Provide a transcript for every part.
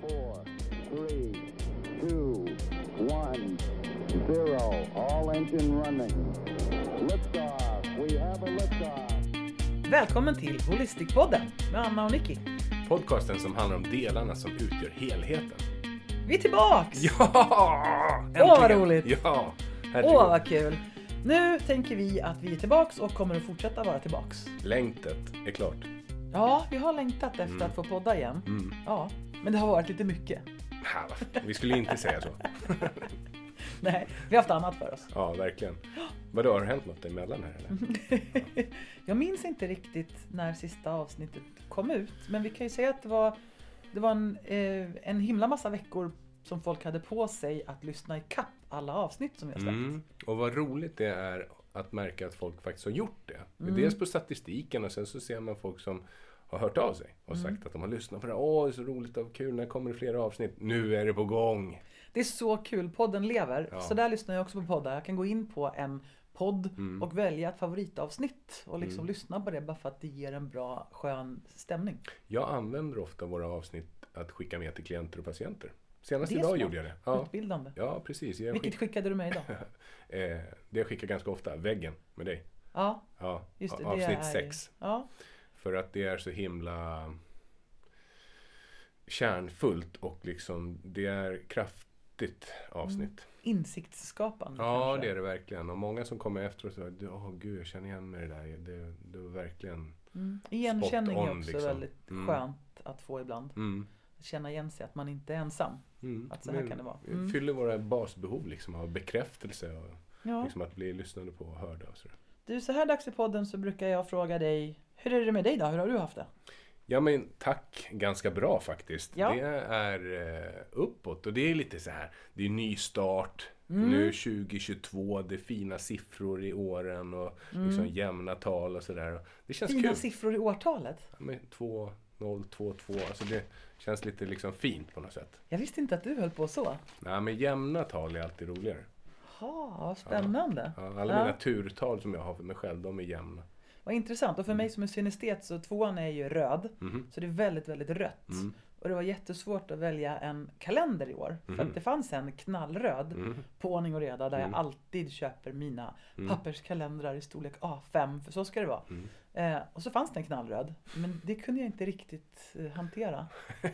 four, three, two, one, zero. All engine running. Liftoff. We have a liftoff. Välkommen till Holistikpodden med Anna och Nicky. Podcasten som handlar om delarna som utgör helheten. Vi är tillbaks! Ja! Åh, vad Äntligen! roligt! Ja! Åh herregud. vad kul! Nu tänker vi att vi är tillbaks och kommer att fortsätta vara tillbaks. Längtet är klart. Ja, vi har längtat efter att få podda igen. Mm. Ja, men det har varit lite mycket. Vi skulle inte säga så. Nej, vi har haft annat för oss. Ja, verkligen. Vadå, har det hänt något emellan här eller? Jag minns inte riktigt när sista avsnittet kom ut, men vi kan ju säga att det var, det var en, eh, en himla massa veckor som folk hade på sig att lyssna i kapp alla avsnitt som vi har släppt. Mm. Och vad roligt det är att märka att folk faktiskt har gjort det. Mm. Dels på statistiken och sen så ser man folk som har hört av sig och Mm. sagt att de har lyssnat på det. Åh, det är så roligt och kul. När kommer det fler avsnitt? Nu är det på gång. Det är så kul, podden lever. Ja. Så där lyssnar jag också på poddar. Jag kan gå in på en podd Mm. och välja ett favoritavsnitt och liksom lyssna på det bara för att det ger en bra, skön stämning. Jag använder ofta våra avsnitt att skicka med till klienter och patienter. Senast är idag gjorde jag det. Ja, Utbildande. ja precis. Jag Vilket skick, skickade du mig idag? eh, det jag skickar ganska ofta, väggen med dig. Ja, Ja, just det. avsnitt är, 6. Ja, För att det är så himla kärnfullt och liksom det är kraftigt avsnitt. insiktsskapande Ja, kanske. det är det verkligen. Och många som kommer efteråt säger åh gud, jag känner igen mig i det där. Det, det var verkligen... Mm. Igenkänning Spot är on, också liksom. väldigt Mm. skönt att få ibland. Mm, Att känna igen sig, att man inte är ensam. mm. Att så här Men kan det vara. Mm. Fyller våra basbehov liksom av bekräftelse och Ja. liksom att bli lyssnade på och hörda och sådär. Du, så här dags i podden så brukar jag fråga dig, hur är det med dig då? Hur har du haft det? Ja men tack, ganska bra faktiskt. Ja. Det är eh, uppåt och det är lite så här, det är ny start. Mm. Nu 2022, det är fina siffror i åren och liksom jämna tal och sådär. Det känns Mm. Fina kul. siffror i årtalet. Ja, men 2, 0, 2, 2. Alltså det känns lite liksom fint på något sätt. Jag visste inte att du höll på så. Nej men jämna tal är alltid roligare. Ha, vad spännande. Ja, alla Ja. mina turtal som jag har för mig själv, de är jämna. Vad intressant. Och för mig som är synestet så tvåan är ju röd. Mhm. Så det är väldigt, väldigt rött. Mm. Och det var jättesvårt att välja en kalender i år. För Mhm. att det fanns en knallröd Mm. på ordning och reda där Mm. jag alltid köper mina Mm. papperskalendrar i storlek A5. För så ska det vara. Mm. Eh, och så fanns det en knallröd. Men det kunde jag inte riktigt eh, hantera.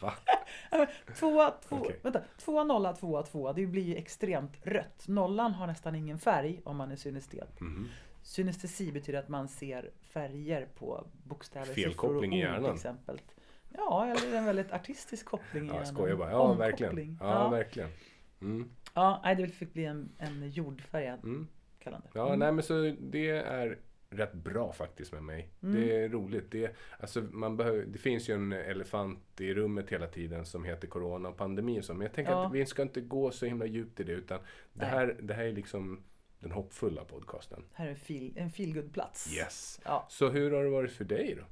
Va? Tvåa, två, vänta, tvåa, nolla, tvåa, tvåa. Det blir ju extremt rött. Nollan har nästan ingen färg om man är synestet. Mhm. Synestesi betyder att man ser färger på bokstäver, Felkoppling siffror och ord till exempel. Ja, eller en väldigt artistisk koppling i Ja, hjärnan. skojar bara. Ja, Omkoppling. verkligen. Ja, Ja, verkligen. Mm. ja, nej, det fick bli en, en jordfärgad Mm. kalender. Ja, Mm. nej men så det är rätt bra faktiskt med mig. Mm. Det är roligt. Det, alltså, man behöver, det finns ju en elefant i rummet hela tiden som heter corona och pandemi och så. Men jag tänker Ja. att vi ska inte gå så himla djupt i det utan det Nej. här, det här är liksom den hoppfulla podcasten. Här är en feel, en feelgood plats Yes. Ja, Så hur har det varit för dig då?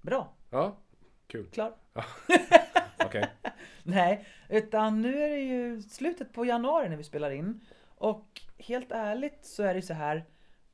bra. Ja, kul. Klar. Okej. Nej, utan nu är det ju slutet på januari när vi spelar in. Och helt ärligt så är det så här,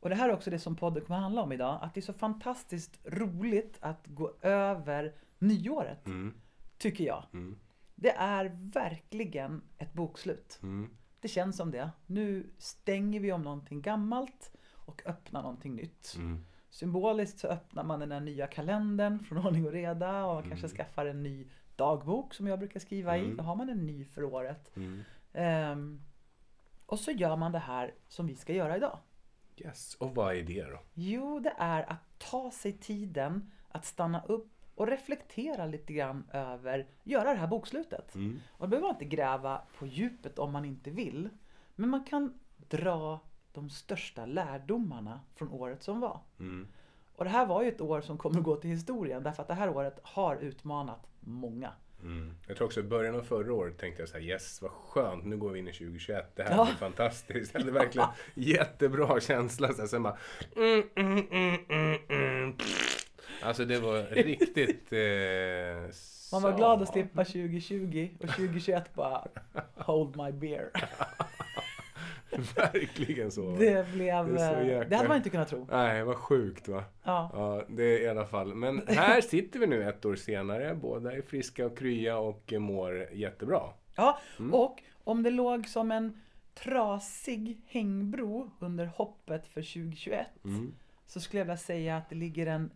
och det här är också det som podden kommer handla om idag, att det är så fantastiskt roligt att gå över nyåret, Mm, tycker jag. mm, Det är verkligen ett bokslut. mm. Det känns som det. Nu stänger vi om någonting gammalt och öppnar någonting nytt. Mm. Symboliskt så öppnar man den här nya kalendern från ordning och reda och man kanske Mm. skaffar en ny dagbok som jag brukar skriva i. Mm. Då har man en ny för året. Ehm, och så gör man det här som vi ska göra idag. Yes. Och vad är det då? Jo, det är att ta sig tiden att stanna upp och reflektera lite grann över, göra det här bokslutet. Mm. Och då behöver man inte gräva på djupet om man inte vill. Men man kan dra de största lärdomarna från året som var. Mm. Och det här var ju ett år som kommer att gå till historien därför att det här året har utmanat många. Mm. Jag tror också i början av förra året tänkte jag så här, yes vad skönt, nu går vi in i 2021, det här Ja. blir fantastiskt. Jag hade verkligen jättebra känsla. Så här, sen bara, mm, mm, mm, mm, mm. Alltså det var riktigt... Eh, Man var glad att slippa 2020 och 2021 bara hold my beer. Verkligen så. Det blev... Det eh, jäkla- det hade man inte kunnat tro. Nej, vad sjukt va? Ja. Ja, det är i alla fall. Men här sitter vi nu ett år senare. Båda är friska och krya och mår jättebra. Ja, Mm. och om det låg som en trasig hängbro under hoppet för 2021 Mm. så skulle jag vilja säga att det ligger en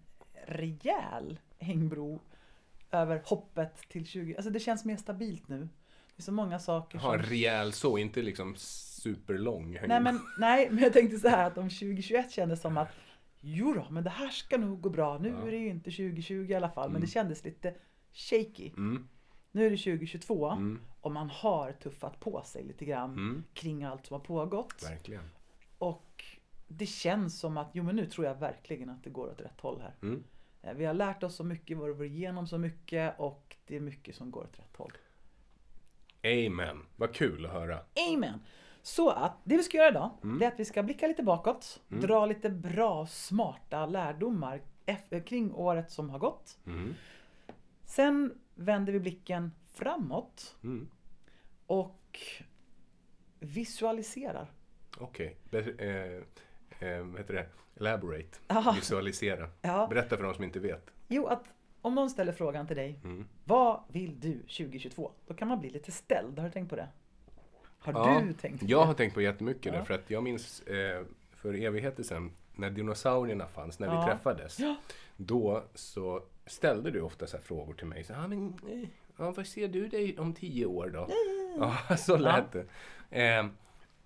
rejäl hängbro över hoppet till 20... Alltså det känns mer stabilt nu. Det är så många saker som... rejäl så, inte liksom superlång. Nej men, nej, men jag tänkte så här att om 2021 kändes som att Jo då, men det här ska nog gå bra. Nu Ja. är det ju inte 2020 i alla fall, men Mm. det kändes lite shaky. Mm, Nu är det 2022 mm, och man har tuffat på sig lite grann mm, kring allt som har pågått. verkligen. Och det känns som att, jo men nu tror jag verkligen att det går åt rätt håll här. Mm. Eh, Vi har lärt oss så mycket, vi har varit igenom så mycket och det är mycket som går åt rätt håll. Amen. Vad kul att höra. Amen! Så att det vi ska göra idag, Mm. det är att vi ska blicka lite bakåt, Mm. dra lite bra, smarta lärdomar eff- kring året som har gått. Mm. Sen vänder vi blicken framåt Mm. och visualiserar. Okej. Be- eh, eh, vad heter det? Elaborate. Aha. Visualisera. Ja. Berätta för de som inte vet. Jo, att om någon ställer frågan till dig, Mm. vad vill du 2022? Då kan man bli lite ställd. Har du tänkt på det? Har Ja, du tänkt på Jag det? har tänkt på jättemycket Ja. därför att jag minns eh, för evigheter sedan när dinosaurierna fanns, när Ja. vi träffades. Då så ställde du ofta så frågor till mig. Så, ah, men, eh, ja, vad ser du dig om tio år då? Ja, så lät det. Eh,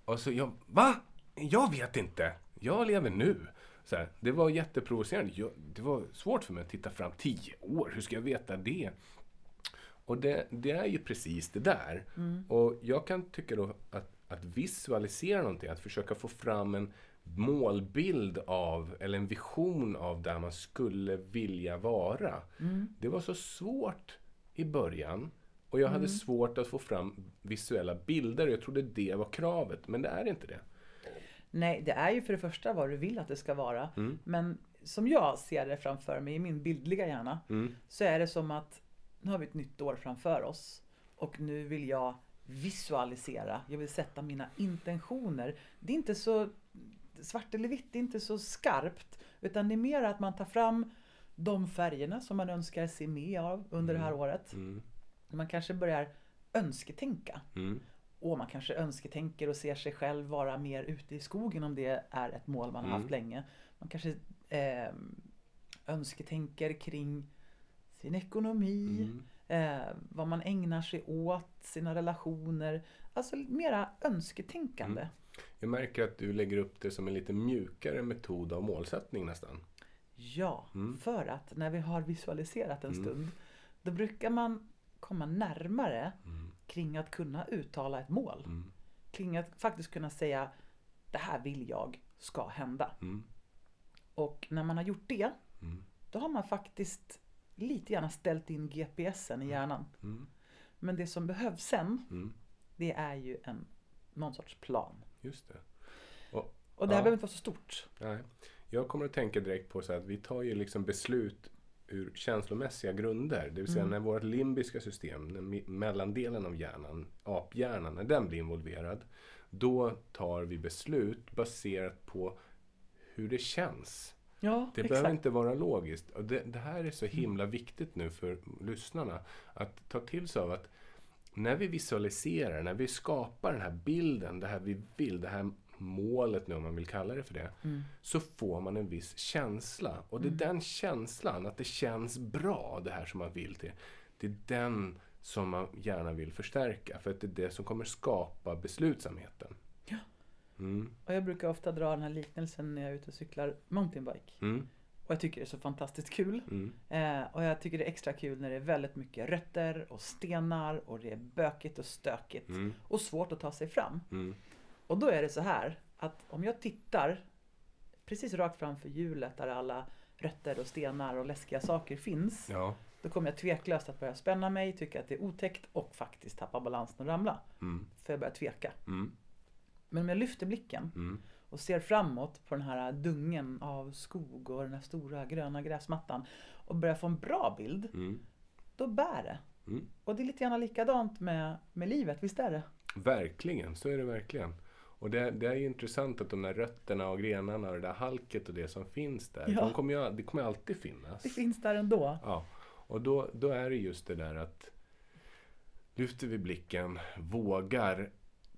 och så jag, va? Jag vet inte. Jag lever nu. Så här, det var jätteprovocerande. Jag, det var svårt för mig att titta fram tio år. Hur ska jag veta det? Och det, det är ju precis det där. Och jag kan tycka då att, att visualisera någonting, att försöka få fram en målbild av, eller en vision av där man skulle vilja vara. Det var så svårt i början. Och jag hade svårt att få fram visuella bilder. Jag trodde det var kravet, men det är inte det. Nej, det är ju för det första vad du vill att det ska vara. Mm. Men som jag ser det framför mig i min bildliga hjärna Mm. så är det som att nu har vi ett nytt år framför oss och nu vill jag visualisera. Jag vill sätta mina intentioner. Det är inte så svart eller vitt, det är inte så skarpt utan det är mer att man tar fram de färgerna som man önskar se mer av under det här året. Mm. Man kanske börjar önsketänka. Mm. Och man kanske önsketänker och ser sig själv vara mer ute i skogen om det är ett mål man har haft länge. Man kanske eh, önsketänker kring sin ekonomi, Mm. eh, vad man ägnar sig åt, sina relationer. Alltså mera önsketänkande. Jag märker att du lägger upp det som en lite mjukare metod av målsättning nästan. Ja, Mm. för att när vi har visualiserat en Mm. stund då brukar man komma närmare Mm. kring att kunna uttala ett mål. Mm. Kring att faktiskt kunna säga det här vill jag ska hända. Mm. Och när man har gjort det, Mm. då har man faktiskt lite grann ställt in GPSen i hjärnan. Mm. Men det som behövs sen, Mm. det är ju en, någon sorts plan. Just det. Och det här Ja. behöver inte vara så stort. Nej. Jag kommer att tänka direkt på så att vi tar ju liksom beslut ur känslomässiga grunder. Det vill säga när vårt limbiska system, den mellandelen av hjärnan, aphjärnan, när den blir involverad. Då tar vi beslut baserat på hur det känns. Ja, Det behöver inte vara logiskt. Och det, det här är så himla viktigt nu för lyssnarna. Att ta till sig av att när vi visualiserar, när vi skapar den här bilden, det här vi vill, det här målet nu om man vill kalla det för det. Så får man en viss känsla. Och det är den känslan, att det känns bra det här som man vill till. Det är den som man gärna vill förstärka. För att det är det som kommer skapa beslutsamheten. Mm, Och jag brukar ofta dra den här liknelsen när jag är ute och cyklar mountainbike. mm, Och jag tycker det är så fantastiskt kul. mm, Eh, och jag tycker det är extra kul när det är väldigt mycket rötter och stenar och det är bökigt och stökigt. mm, Och svårt att ta sig fram. mm, Och då är det så här att om jag tittar precis rakt framför hjulet där alla rötter och stenar och läskiga saker finns. ja. Då kommer jag tveklöst att börja spänna mig, tycka att det är otäckt och faktiskt tappa balansen och ramla. Mm, För jag börjar tveka. mm, Men om jag lyfter blicken mm. och ser framåt på den här dungen av skog och den här stora gröna gräsmattan och börjar få en bra bild, Mm. då bär det. Mm. Och det är lite grann likadant med, med livet, visst är det? Verkligen, så är det verkligen. Och det, det är ju intressant att de där rötterna och grenarna och det där halket och det som finns där, Ja. de kommer ju, det kommer alltid finnas. Det finns där ändå. Ja, och då, då är det just det där att lyfter vi blicken, vågar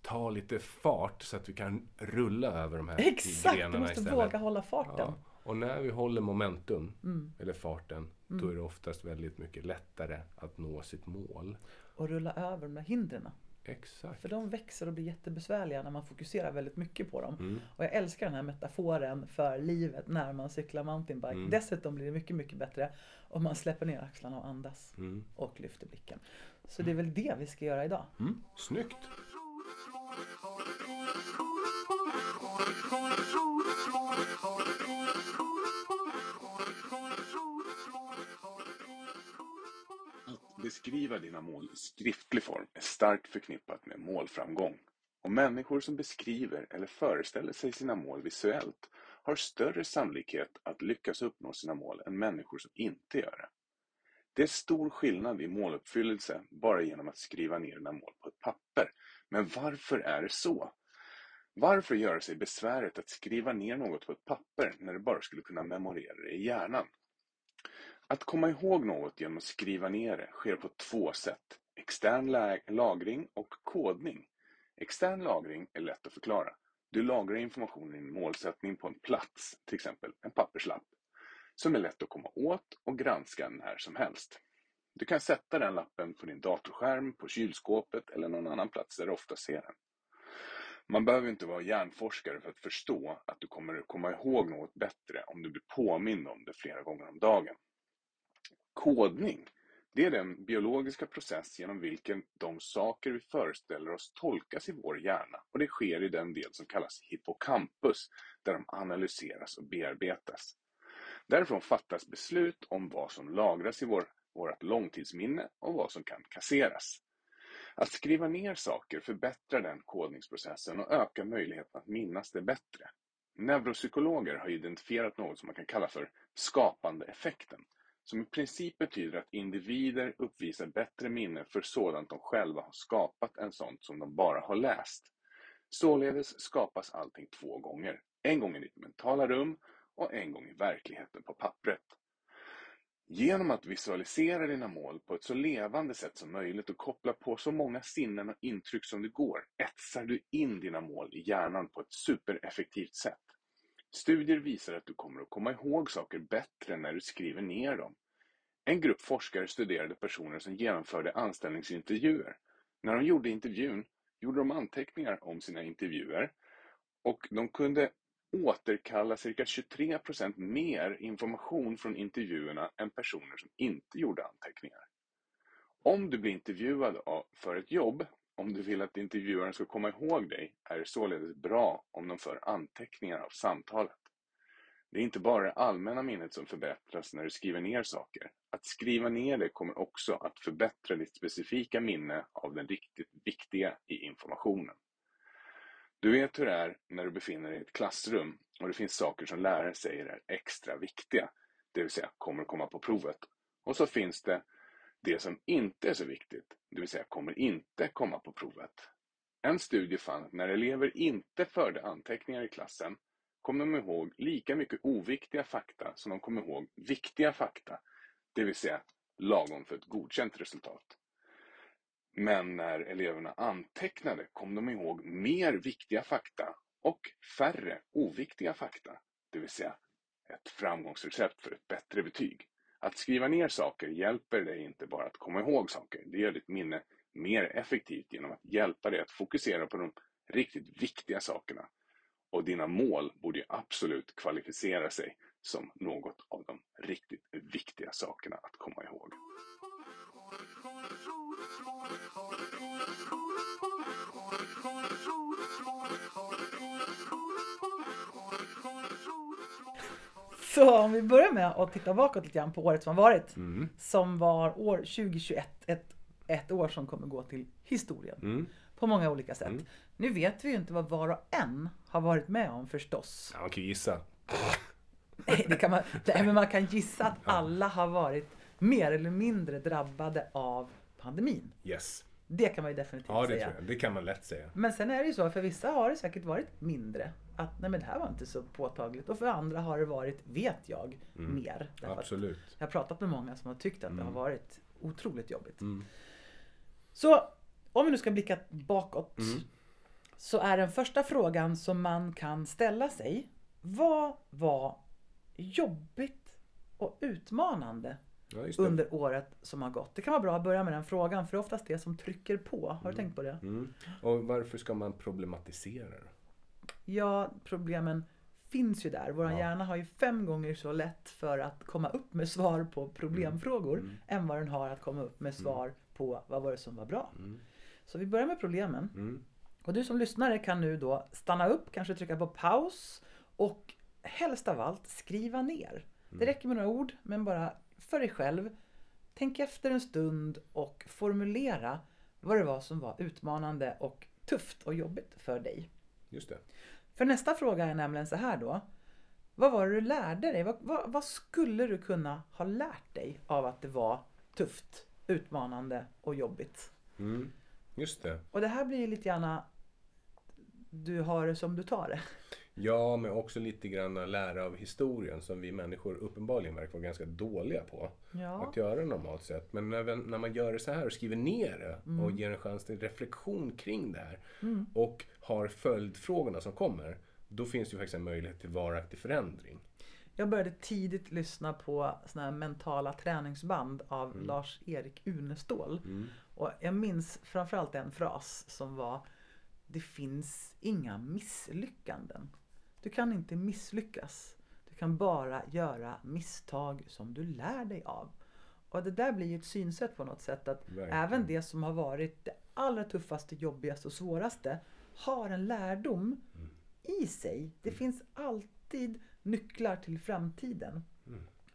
ta lite fart så att vi kan rulla över de här Exakt, du grenarna måste istället. våga hålla farten. Ja, och när vi håller momentum, Mm. eller farten, då är det oftast väldigt mycket lättare att nå sitt mål. Och rulla över de där hindren. Exakt. För de växer och blir jättebesvärliga när man fokuserar väldigt mycket på dem. Mm. Och jag älskar den här metaforen för livet när man cyklar mountainbike. Mm. Dessutom blir det mycket, mycket bättre om man släpper ner axlarna och andas. Mm. Och lyfter blicken. Så det är väl det vi ska göra idag. Mm. Snyggt! Beskriva dina mål i skriftlig form är starkt förknippat med målframgång. Och människor som beskriver eller föreställer sig sina mål visuellt har större sannolikhet att lyckas uppnå sina mål än människor som inte gör det. Det är stor skillnad i måluppfyllelse bara genom att skriva ner dina mål på ett papper. Men varför är det så? Varför göra sig besväret att skriva ner något på ett papper när du bara skulle kunna memorera det i hjärnan? Att komma ihåg något genom att skriva ner det sker på två sätt. Extern lagring och kodning. Extern lagring är lätt att förklara. Du lagrar informationen i din målsättning på en plats, till exempel en papperslapp, som är lätt att komma åt och granska när som helst. Du kan sätta den lappen på din datorskärm, på kylskåpet eller någon annan plats där du ofta ser den. Man behöver inte vara hjärnforskare för att förstå att du kommer att komma ihåg något bättre om du blir påmind om det flera gånger om dagen. Kodning, det är den biologiska process genom vilken de saker vi föreställer oss tolkas i vår hjärna och det sker i den del som kallas hippocampus där de analyseras och bearbetas. Därifrån fattas beslut om vad som lagras i vår, vårt långtidsminne och vad som kan kasseras. Att skriva ner saker förbättrar den kodningsprocessen och ökar möjligheten att minnas det bättre. Neuropsykologer har identifierat något som man kan kalla för skapande-effekten, som i princip betyder att individer uppvisar bättre minne för sådant de själva har skapat än sånt som de bara har läst. Således skapas allting två gånger, en gång i ditt mentala rum och en gång i verkligheten på pappret. Genom att visualisera dina mål på ett så levande sätt som möjligt och koppla på så många sinnen och intryck som det går, etsar du in dina mål i hjärnan på ett supereffektivt sätt. Studier visar att du kommer att komma ihåg saker bättre när du skriver ner dem. En grupp forskare studerade personer som genomförde anställningsintervjuer. När de gjorde intervjun gjorde de anteckningar om sina intervjuer och de kunde återkalla cirka 23 procent mer information från intervjuerna än personer som inte gjorde anteckningar. Om du blir intervjuad för ett jobb, om du vill att intervjuaren ska komma ihåg dig, är det således bra om de för anteckningar av samtalet. Det är inte bara det allmänna minnet som förbättras när du skriver ner saker. Att skriva ner det kommer också att förbättra ditt specifika minne av den riktigt viktiga i informationen. Du vet hur det är när du befinner dig i ett klassrum och det finns saker som läraren säger är extra viktiga, det vill säga kommer att komma på provet. Och så finns det det som inte är så viktigt, det vill säga kommer inte komma på provet. En studie fann att när elever inte förde anteckningar i klassen kom de ihåg lika mycket oviktiga fakta som de kom ihåg viktiga fakta, det vill säga lagom för ett godkänt resultat. Men när eleverna antecknade kom de ihåg mer viktiga fakta och färre oviktiga fakta, det vill säga ett framgångsrecept för ett bättre betyg. Att skriva ner saker hjälper dig inte bara att komma ihåg saker, det gör ditt minne mer effektivt genom att hjälpa dig att fokusera på de riktigt viktiga sakerna. Och dina mål borde absolut kvalificera sig som något av de riktigt viktiga sakerna att komma ihåg. Så om vi börjar med att titta bakåt lite grann på året som har varit. Mm. Som var år 2021. Ett, ett år som kommer gå till historien. Mm. På många olika sätt. Mm. Nu vet vi ju inte vad var och en har varit med om förstås. Ja, man kan ju gissa. Nej, det kan man, nej, men man kan gissa att alla har varit mer eller mindre drabbade av pandemin. Yes. Det kan man ju definitivt Ja, det säga. tror jag. Det kan man lätt säga. Men sen är det ju så, för vissa har det säkert varit mindre. Att nej men det här var inte så påtagligt. Och för andra har det varit, vet jag, mer. Därför att Absolut. jag har pratat med många som har tyckt att det har varit otroligt jobbigt. Mm. Så om vi nu ska blicka bakåt. Mm. Så är den första frågan som man kan ställa sig. Vad var jobbigt och utmanande Ja, det. under året som har gått? Det kan vara bra att börja med den frågan för det är oftast det som trycker på. Har du tänkt på det? Mm. Och varför ska man problematisera då? Ja, problemen finns ju där. Vår Ja. hjärna har ju fem gånger så lätt för att komma upp med svar på problemfrågor Mm. än vad den har att komma upp med svar på vad var det som var bra. Mm. Så vi börjar med problemen. Mm. Och du som lyssnare kan nu då stanna upp, kanske trycka på paus och helst av allt skriva ner. Det räcker med några ord, men bara för dig själv. Tänk efter en stund och formulera vad det var som var utmanande och tufft och jobbigt för dig. Just det. För nästa fråga är nämligen så här då. Vad var det du lärde dig? Vad, vad, vad skulle du kunna ha lärt dig av att det var tufft, utmanande och jobbigt? Mm. Just det. Och det här blir ju lite gärna du har det som du tar det. Ja, men också lite grann lära av historien som vi människor uppenbarligen verkar vara ganska dåliga på. Ja. Att göra normalt sett. Men när, man gör det så här och skriver ner det och ger en chans till reflektion kring det här och har följdfrågorna som kommer. Då finns det ju faktiskt en möjlighet till varaktig förändring. Jag började tidigt lyssna på såna här mentala träningsband av Lars-Erik Unestål. Och jag minns framförallt en fras som var Det finns inga misslyckanden. Du kan inte misslyckas. Du kan bara göra misstag som du lär dig av. Och det där blir ju ett synsätt på något sätt att Verkligen. även det som har varit det allra tuffaste, jobbigaste och svåraste har en lärdom i sig. Det finns alltid nycklar till framtiden.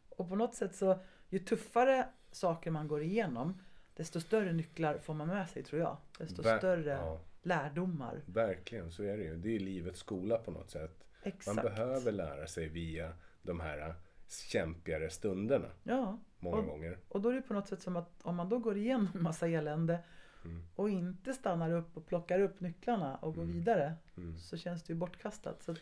Och på något sätt så, ju tuffare saker man går igenom, desto större nycklar får man med sig tror jag. Desto Ver- större ja. lärdomar. Verkligen, så är det ju. Det är livets skola på något sätt. Exakt. Man behöver lära sig via de här kämpigare stunderna. Ja. Många och, gånger. och då är det på något sätt som att om man då går igenom en massa elände Mm. och inte stannar upp och plockar upp nycklarna och går vidare Mm. så känns det ju bortkastat. Så att,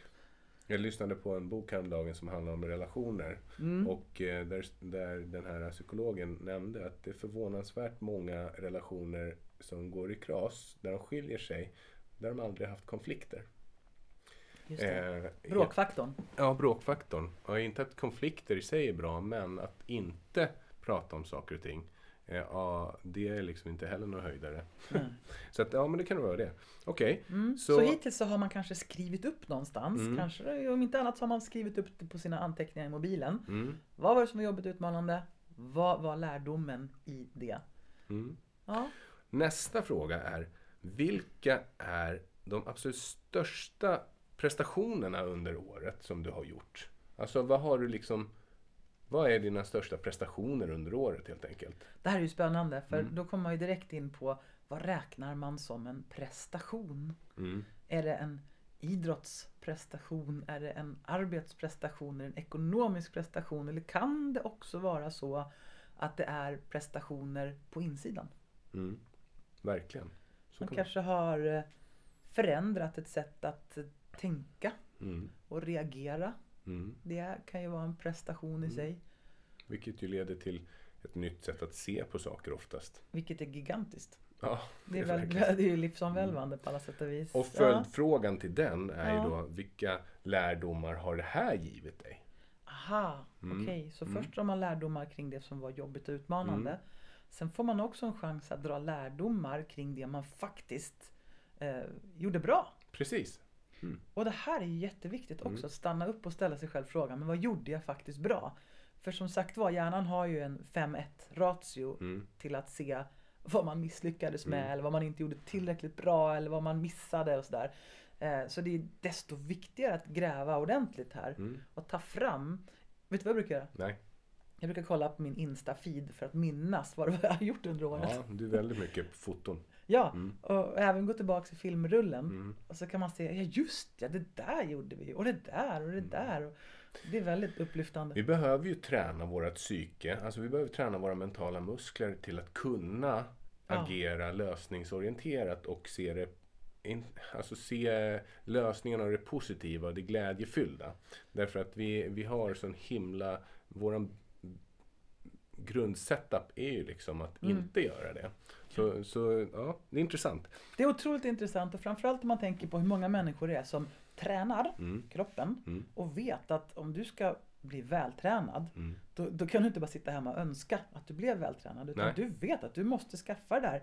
Jag lyssnade på en bok häromdagen som handlar om relationer. Mm. Och eh, där, där den här psykologen nämnde att det är förvånansvärt många relationer som går i kras, där de skiljer sig, där de aldrig haft konflikter. just det. Eh, Bråkfaktorn. Ja, bråkfaktorn. Och inte att konflikter i sig är bra, men att inte prata om saker och ting. Eh, Ja, det är liksom inte heller någon höjdare. så att, ja men det kan vara det. Okej, Mm. Så... så... hittills så har man kanske skrivit upp någonstans. Mm. Kanske, om inte annat så har man skrivit upp det på sina anteckningar i mobilen. Mm, Vad var det som var jobbigt och utmanande? Vad var lärdomen i det? mm. Ja. Nästa fråga är, vilka är de absolut största prestationerna under året som du har gjort? Alltså vad har du liksom, vad är dina största prestationer under året helt enkelt? Det här är ju spännande för Mm. då kommer man ju direkt in på vad räknar man som en prestation? Mm. Är det en idrottsprestation? Är det en arbetsprestation? Är det en ekonomisk prestation? Eller kan det också vara så att det är prestationer på insidan? Mm. Verkligen. Så Man kan kanske har eh, förändrat ett sätt att eh, tänka mm. och reagera. Mm. Det kan ju vara en prestation i sig. Vilket ju leder till ett nytt sätt att se på saker oftast. Vilket är gigantiskt. Ja, Det är, är väl, verkligen- det är ju livsomvälvande på alla sätt och vis. Och följdfrågan till den är Ja. ju då, vilka lärdomar har det här givit dig? Aha, Mm. okej. Så Mm. först drar man lärdomar kring det som var jobbigt och utmanande. Mm. Sen får man också en chans att dra lärdomar kring det man faktiskt eh, gjorde bra. Precis. Och det här är jätteviktigt också, Mm. att stanna upp och ställa sig själv frågan, men vad gjorde jag faktiskt bra? För som sagt var, hjärnan har ju en 5-1 ratio Mm. till att se vad man misslyckades med Mm. eller vad man inte gjorde tillräckligt bra eller vad man missade och sådär. Eh, så det är desto viktigare att gräva ordentligt här Mm. och ta fram. Vet du vad jag brukar göra? Nej. Jag brukar kolla på min Insta-feed för att minnas vad jag har gjort under året. Ja, du är väldigt mycket på foton. Ja, Mm. och även gå tillbaka till filmrullen. Mm. Och så kan man se, ja just ja, det där gjorde vi. Och det där och det Mm. där. Och det är väldigt upplyftande. Vi behöver ju träna vårt psyke, alltså vi behöver träna våra mentala muskler till att kunna Ja. agera lösningsorienterat och se det in, alltså se lösningarna och det positiva och det glädjefyllda. Därför att vi, vi har sån himla, våran grundsetup är ju liksom att Mm. inte göra det. Så, så ja, det är intressant. Det är otroligt intressant och framförallt om man tänker på hur många människor det är som tränar Mm. kroppen Mm. och vet att om du ska bli vältränad Mm. då, då kan du inte bara sitta hemma och önska att du blev vältränad utan Nej. du vet att du måste skaffa det där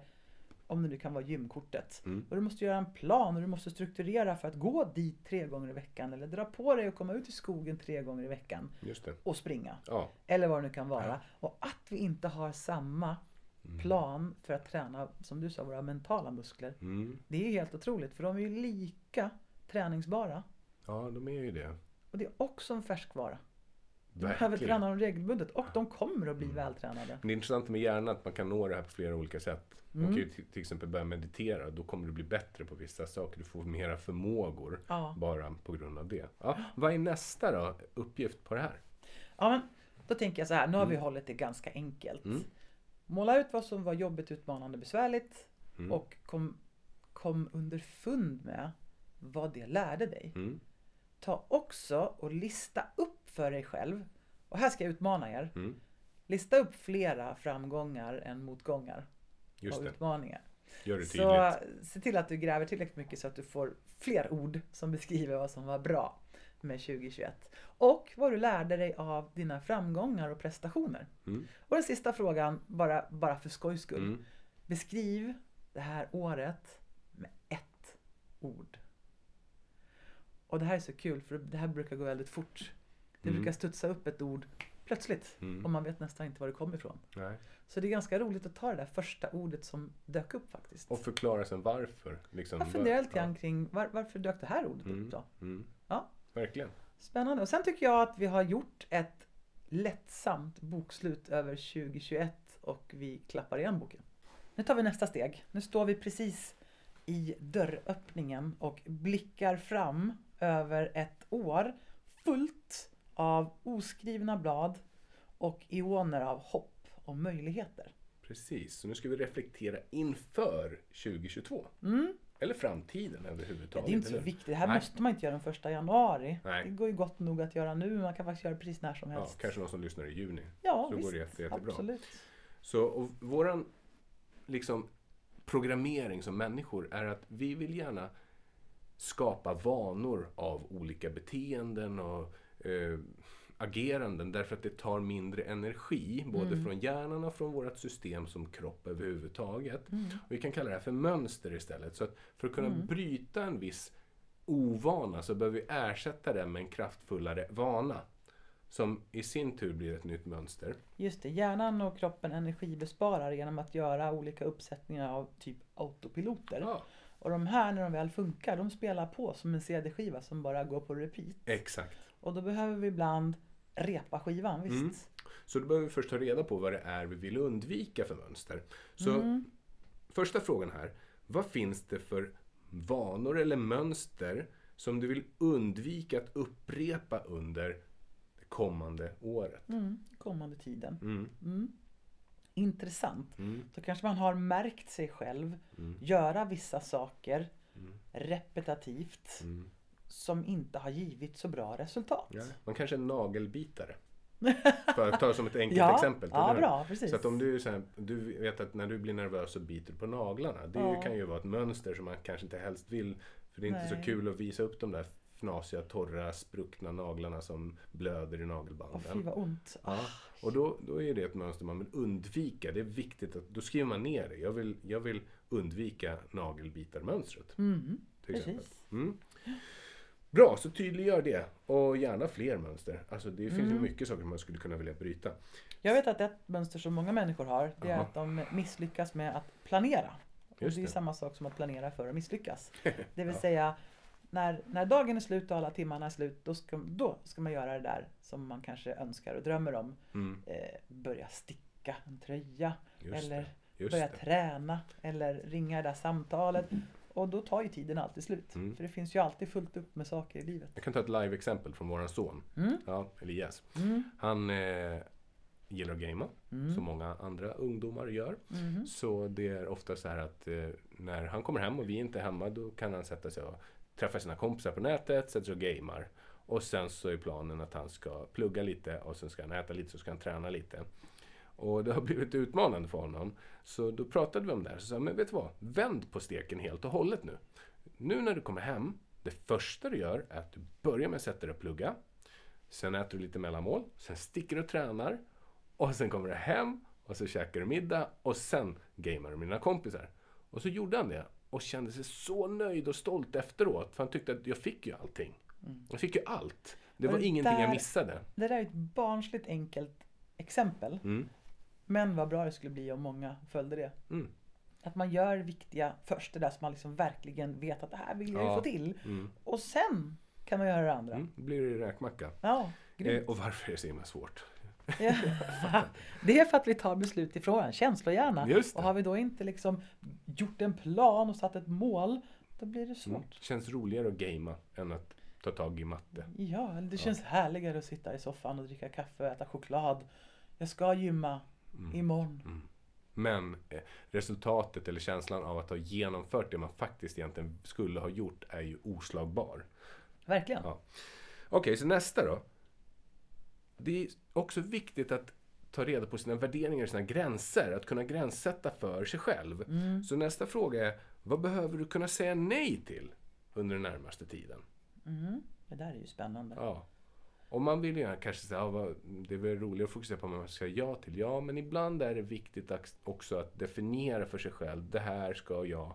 om det nu kan vara gymkortet. Mm. Och du måste göra en plan och du måste strukturera för att gå dit tre gånger i veckan eller dra på dig och komma ut i skogen tre gånger i veckan och springa. Ja. Eller vad det nu kan vara. Och att vi inte har samma plan för att träna, som du sa, våra mentala muskler. Mm. Det är helt otroligt för de är ju lika träningsbara. ja, de är ju det. Och det är också en färskvara. Du behöver träna dem regelbundet och de kommer att bli vältränade. Men det är intressant med hjärnan att man kan nå det här på flera olika sätt. Man Mm. kan ju till, exempel börja meditera. Då kommer du bli bättre på vissa saker. Du får mera förmågor Ja. bara på grund av det. Ja, vad är nästa då, uppgift på det här? Ja, men då tänker jag så här, nu har vi hållit det ganska enkelt. Mm. Måla ut vad som var jobbigt, utmanande, besvärligt Mm. och kom, kom underfund med vad det lärde dig. Mm. Ta också och lista upp för dig själv, och här ska jag utmana er. Mm. Lista upp flera framgångar än motgångar Just och det, utmaningar. gör det Så tydligt. se till att du gräver tillräckligt mycket så att du får fler ord som beskriver vad som var bra med 2021. Och vad du lärde dig av dina framgångar och prestationer. Mm. Och den sista frågan, bara, bara för skojs skull. Mm. Beskriv det här året med ett ord. Och det här är så kul för det här brukar gå väldigt fort. Det Mm. brukar studsa upp ett ord plötsligt Mm. och man vet nästan inte var det kommer ifrån. Nej. Så det är ganska roligt att ta det där första ordet som dök upp faktiskt. Och förklara sen varför. Liksom, Jag funderar lite Ja. grann kring var, varför dök det här ordet Mm. upp då? Mm. Ja. Verkligen. Spännande. Och sen tycker jag att vi har gjort ett lättsamt bokslut över 2021 och vi klappar igen boken. Nu tar vi nästa steg. Nu står vi precis i dörröppningen och blickar fram över ett år fullt av oskrivna blad och ioner av hopp och möjligheter. Precis, så nu ska vi reflektera inför 2022. Mm. Eller framtiden Ja, överhuvudtaget. det är inte så viktigt. Det här Nej. måste man inte göra den första januari. Nej. Det går ju gott nog att göra nu. Man kan faktiskt göra precis när som Ja, helst. kanske någon som lyssnar i juni. Ja, så visst. går det jätte, jättebra. Absolut. Så våran liksom, programmering som människor är att vi vill gärna skapa vanor av olika beteenden och eh, ageranden därför att det tar mindre energi både Mm. från hjärnan och från vårt system som kropp överhuvudtaget. Mm. Och vi kan kalla det här för mönster istället. Så att för att kunna Mm. bryta en viss ovana så behöver vi ersätta den med en kraftfullare vana. Som i sin tur blir ett nytt mönster. Just det, hjärnan och kroppen energibesparar genom att göra olika uppsättningar av typ autopiloter. Ja, Och de här när de väl funkar, de spelar på som en CD-skiva som bara går på repeat. exakt. Och då behöver vi ibland repa skivan, visst? Mm. Så då behöver vi först ta reda på vad det är vi vill undvika för mönster. Så Mm. första frågan här. Vad finns det för vanor eller mönster som du vill undvika att upprepa under det kommande året? Mm. Kommande tiden. Mm. Mm. Intressant. Mm. Då kanske man har märkt sig själv göra vissa saker repetitivt. Som inte har givit så bra resultat. Ja. Man kanske är nagelbitare. För att ta som ett enkelt Ja, exempel. ja, bra, precis. Så att om du, så här, du vet att när du blir nervös så biter du på naglarna. Det Ja. kan ju vara ett mönster som man kanske inte helst vill. För det är inte så Nej. kul att visa upp de där fnasiga, torra, spruckna naglarna som blöder i Åh fy nagelbanden. vad ont. Ja, och då, då är det ett mönster man vill undvika. Det är viktigt att, då skriver man ner det. Jag vill, jag vill undvika nagelbitarmönstret. Mm. Till exempel. Precis. Mm. Bra, så tydliggör det. Och gärna fler mönster. Alltså det finns Mm. mycket saker man skulle kunna vilja bryta. Jag vet att ett mönster som många människor har, det är Jaha. att de misslyckas med att planera. Och Just det är det. samma sak som att planera för att misslyckas. Det vill Ja. säga, när, när dagen är slut och alla timmarna är slut, då ska, då ska man göra det där som man kanske önskar och drömmer om. Mm, Eh, börja sticka en tröja, just eller börja träna, eller ringa det där samtalet. Och då tar ju tiden alltid slut. Mm. För det finns ju alltid fullt upp med saker i livet. Jag kan ta ett live-exempel från våran son. Mm. Ja, Elias. Mm. Han, eh, gillar att gamea, Mm. som många andra ungdomar gör. Mhm. Så det är ofta så här att eh, när han kommer hem och vi inte är hemma då kan han sätta sig och träffa sina kompisar på nätet, sätta sig och gamar. Och sen så är planen att han ska plugga lite och sen ska han äta lite så ska han träna lite. Och det har blivit utmanande för honom. Så då pratade vi om det här. Så sa jag, men vet du vad? Vänd på steken helt och hållet nu. Nu när du kommer hem, det första du gör är att du börjar med att sätta dig och plugga. Sen äter du lite mellanmål, sen sticker du och tränar. Och sen kommer du hem och så käkar du middag och sen gamear du med dina kompisar. Och så gjorde han det och kände sig så nöjd och stolt efteråt. För han tyckte att jag fick ju allting. Jag fick ju allt. Det var det ingenting jag där- missade. Det där är ett barnsligt enkelt exempel. Mm. Men vad bra det skulle bli om många följde det. Mm. Att man gör viktiga först, det där som man liksom verkligen vet att det här vill jag ju Ja. få till. Mm. Och sen kan man göra det andra. Mm. Blir det räkmacka. Ja. Eh, och varför är det så himla svårt? Ja. Det är för att vi tar beslut i frågan, känslohjärna. Och har vi då inte liksom gjort en plan och satt ett mål, då blir det Mm. svårt. Känns roligare att gamea än att ta tag i matte. Ja, det känns härligare att sitta i soffan och dricka kaffe och äta choklad. Jag ska gymma Mm. imorgon. Men eh, resultatet eller känslan av att ha genomfört det man faktiskt egentligen skulle ha gjort är ju oslagbar. Verkligen. Ja. Okej, så nästa då. Det är också viktigt att ta reda på sina värderingar och sina gränser. Att kunna gränssätta för sig själv. Så nästa fråga är, vad behöver du kunna säga nej till under den närmaste tiden? Mm. Det där är ju spännande. Ja. Och man vill ju kanske säga, vad- det är väl roligare att fokusera på vad man ska säga ja till. Ja, men ibland är det viktigt att- också att definiera för sig själv, det här ska jag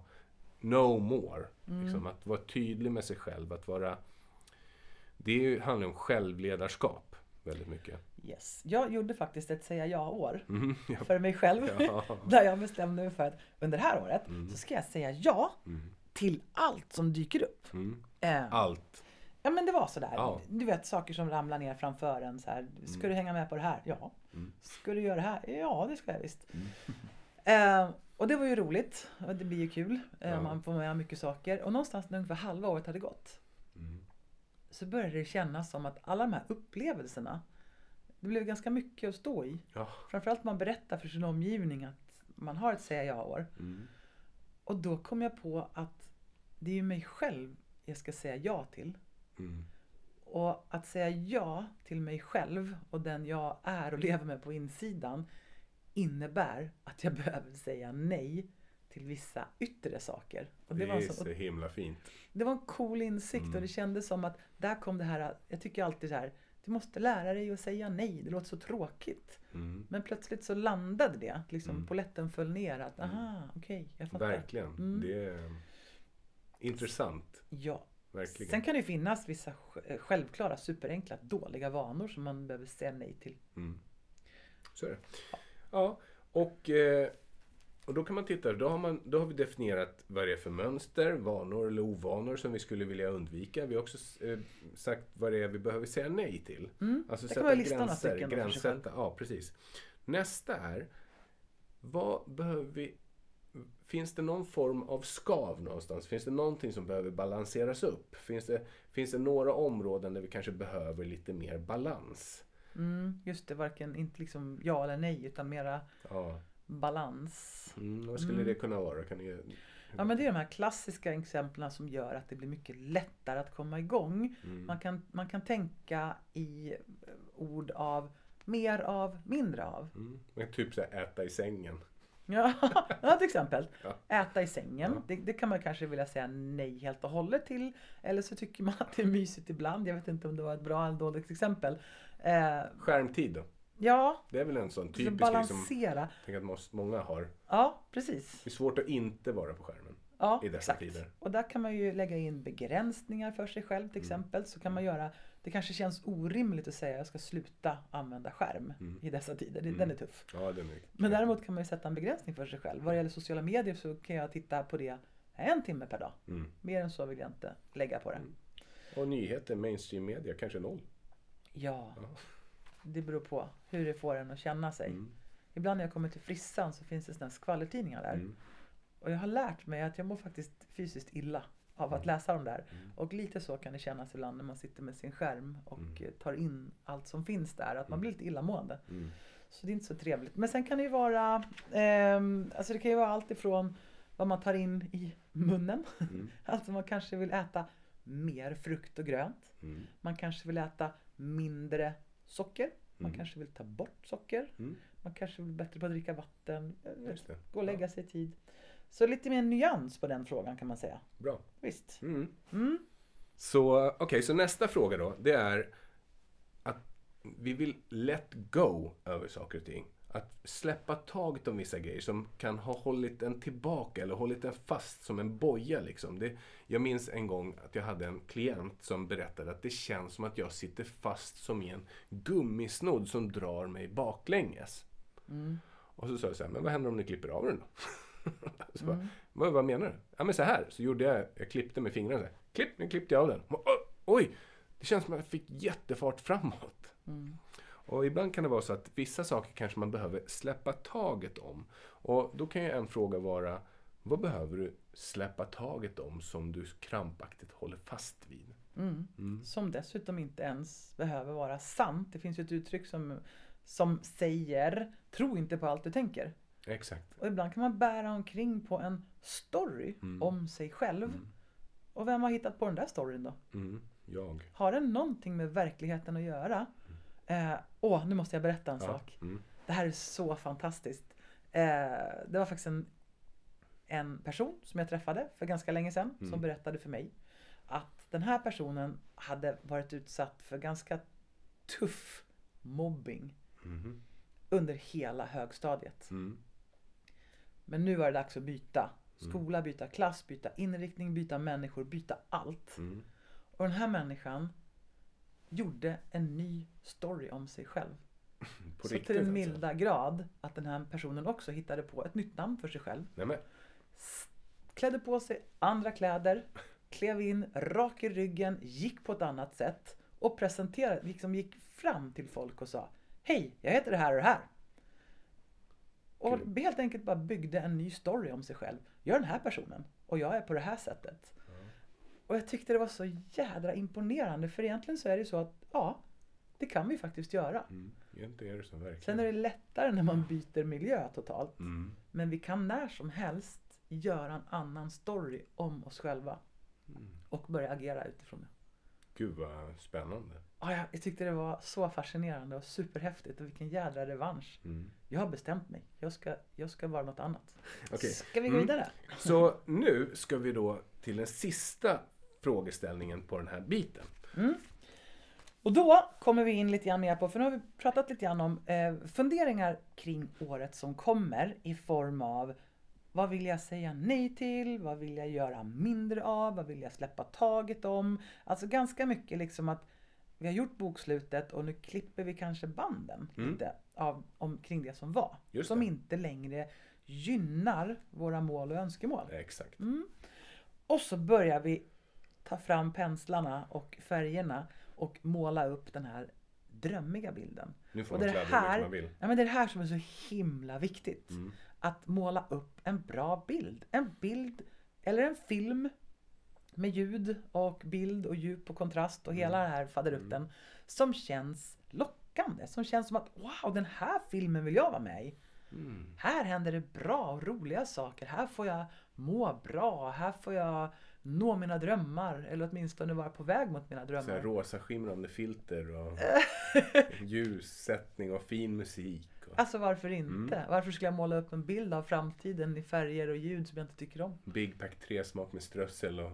no more. Liksom, att vara tydlig med sig själv, att vara... Det handlar om självledarskap väldigt mycket. Yes. Jag gjorde faktiskt ett säga ja-år Mm, ja. för mig själv. Ja. Där jag bestämde mig för att under det här året Mm. så ska jag säga ja Mm. till allt som dyker upp. Mm. Eh, Allt. Ja men det var sådär. Ja. Du vet saker som ramlar ner framför en. Så här. Ska du hänga med på det här? Ja. Mm. Ska du göra det här? Ja det ska jag visst. Eh, och det var ju roligt. Och det blir ju kul. Eh, Ja. Man får med mycket saker. Och någonstans när ungefär halva året hade gått. Mm. Så började det kännas som att alla de här upplevelserna. Det blev ganska mycket att stå i. Ja. Framförallt man berättar för sin omgivning att man har ett säga ja-år. Mm. Och då kom jag på att det är ju mig själv jag ska säga ja till. Mm. Och att säga ja till mig själv och den jag är och lever med på insidan innebär att jag behöver säga nej till vissa yttre saker. Och Det det, var sån, så himla fint. det var en cool insikt och det kändes som att där kom det här, jag tycker alltid så här, du måste lära dig att säga nej, det låter så tråkigt. Mm. Men plötsligt så landade det, liksom Mm. poletten föll ner att aha, okej, jag fattar. Verkligen. Mm. Det är intressant. Ja. Verkligen. Sen kan det finnas vissa sj- självklara, superenkla, dåliga vanor som man behöver säga nej till. Mm. Så är det. Ja, och, eh, och då kan man titta, då har, man, då har vi definierat vad det är för mönster, vanor eller ovanor som vi skulle vilja undvika. Vi har också eh, sagt vad det är vi behöver säga nej till. Mm. Alltså Det sig själv. gränssätta. Ja, precis. Nästa är, vad behöver vi Finns det någon form av skav någonstans? Finns det någonting som behöver balanseras upp? Finns det, finns det några områden där vi kanske behöver lite mer balans? Mm, just det, varken inte liksom ja eller nej utan mera Ja. balans. Mm, vad skulle Mm. det kunna vara? Kan ni... Ja men det är de här klassiska exemplen som gör att det blir mycket lättare att komma igång. Mm. Man, kan, man kan tänka i ord av mer av, mindre av. Mm. Typ så här, äta i sängen. Ja, ja till exempel. Ja. Äta i sängen. Ja. Det, det kan man kanske vilja säga nej helt och hållet till. Eller så tycker man att det är mysigt ibland. Jag vet inte om det var ett bra eller dåligt exempel. Eh, Skärmtid då? ja, Det är väl en sån så typisk grej som balansera. jag tänker att många har. Ja, precis. Det är svårt att inte vara på skärmen. Ja, i dessa exakt. tider. Och där kan man ju lägga in begränsningar för sig själv Mm. till exempel. Så kan man göra, det kanske känns orimligt att säga att jag ska sluta använda skärm Mm. i dessa tider. Mm. Den är tuff. Ja, den är... Men däremot kan man ju sätta en begränsning för sig själv. Vad det gäller sociala medier så kan jag titta på det en timme per dag. Mm. Mer än så vill jag inte lägga på det. Mm. Och nyheter, mainstream media, kanske noll. Ja, Ja. det beror på hur det får en att känna sig. Mm. Ibland när jag kommer till frissan så finns det sådana skvallertidningar där. Mm. Och jag har lärt mig att jag mår faktiskt fysiskt illa av att läsa dem där. Mm. Och lite så kan det kännas ibland när man sitter med sin skärm och Mm. eh, tar in allt som finns där. Att man Mm. blir lite illamående. Mm. Så det är inte så trevligt. Men sen kan det ju vara, ehm, alltså det kan ju vara allt ifrån vad man tar in i munnen. Mm. Alltså man kanske vill äta mer frukt och grönt. Mm. Man kanske vill äta mindre socker. Man Mm. kanske vill ta bort socker. Mm. Man kanske vill bättre på att dricka vatten. Gå och lägga sig i tid. Så lite mer nyans på den frågan kan man säga. Bra. Visst. Mm. Mm. Så okej, så nästa fråga då. Det är att vi vill let go över saker och ting. Att släppa taget om vissa grejer som kan ha hållit en tillbaka eller hållit en fast som en boja liksom. Det, jag minns en gång att jag hade en klient som berättade att det känns som att jag sitter fast som i en gummisnodd som drar mig baklänges. Mm. Och så sa jag så här, men vad händer om ni klipper av den då? så bara, vad, vad menar du? Ja men så här, så gjorde jag, jag klippte med fingrarna så här. Klipp, nu klippte jag av den. Och, Oj! Det känns som att jag fick jättefart framåt. Mm. Och ibland kan det vara så att vissa saker kanske man behöver släppa taget om. Och då kan ju en fråga vara, vad behöver du släppa taget om som du krampaktigt håller fast vid? Mm. Mm. Som dessutom inte ens behöver vara sant. Det finns ju ett uttryck som, som säger tro inte på allt du tänker. Exakt. Och ibland kan man bära omkring på en story Mm. om sig själv. Och vem har hittat på den där storyn då? Mm. Jag. Har den någonting med verkligheten att göra? Eh, åh, nu måste jag berätta en Ja. sak. Mm. Det här är så fantastiskt. Eh, det var faktiskt en, en person som jag träffade för ganska länge sedan Mm. som berättade för mig att den här personen hade varit utsatt för ganska tuff mobbing Mhm. under hela högstadiet. Mm. Men nu var det dags att byta. Skola, byta klass, byta inriktning, byta människor, byta allt. Mm. Och den här människan gjorde en ny story om sig själv. På så riktigt till den alltså. milda grad att den här personen också hittade på ett nytt namn för sig själv. Nej, men, Klädde på sig andra kläder, klev in rak i ryggen, gick på ett annat sätt och presenterade, liksom gick fram till folk och sa Hej, jag heter det här och det här. Och Kul. helt enkelt bara byggde en ny story om sig själv. Jag är den här personen och jag är på det här sättet. Och jag tyckte det var så jädra imponerande för egentligen så är det så att ja, det kan vi faktiskt göra. mm. Egentligen är det så verkligen. Sen är det lättare när man byter miljö totalt. Mm. Men vi kan när som helst göra en annan story om oss själva. Mm. Och börja agera utifrån det. Gud vad spännande. Ja, jag, jag tyckte det var så fascinerande och superhäftigt och vilken jädra revansch. Mm. Jag har bestämt mig. Jag ska, jag ska vara något annat. Okej. Ska vi gå Mm. vidare? Så nu ska vi då till den sista frågeställningen på den här biten. Och då kommer vi in lite grann mer på, för nu har vi pratat lite grann om eh, funderingar kring året som kommer i form av vad vill jag säga nej till? Vad vill jag göra mindre av? Vad vill jag släppa taget om? Alltså ganska mycket liksom att vi har gjort bokslutet och nu klipper vi kanske banden Mm. lite av, omkring det som var. Just som det. inte längre gynnar våra mål och önskemål. Exakt. Och så börjar vi ta fram penslarna och färgerna och måla upp den här drömmiga bilden. Nu får Och man det här, man vill. ja, men det är det här som är så himla viktigt. Mm. Att måla upp en bra bild. En bild eller en film med ljud och bild och djup och kontrast och hela den här faderutten. Som känns lockande. Som känns som att wow, den här filmen vill jag vara med i. Mm. Här händer det bra och roliga saker. Här får jag må bra. Här får jag nå mina drömmar. Eller åtminstone vara på väg mot mina Så här drömmar. rosa skimrande filter och ljussättning och fin musik. Och Alltså varför inte? Mm. Varför skulle jag måla upp en bild av framtiden i färger och ljud som jag inte tycker om? Big Pack 3 smak med strössel och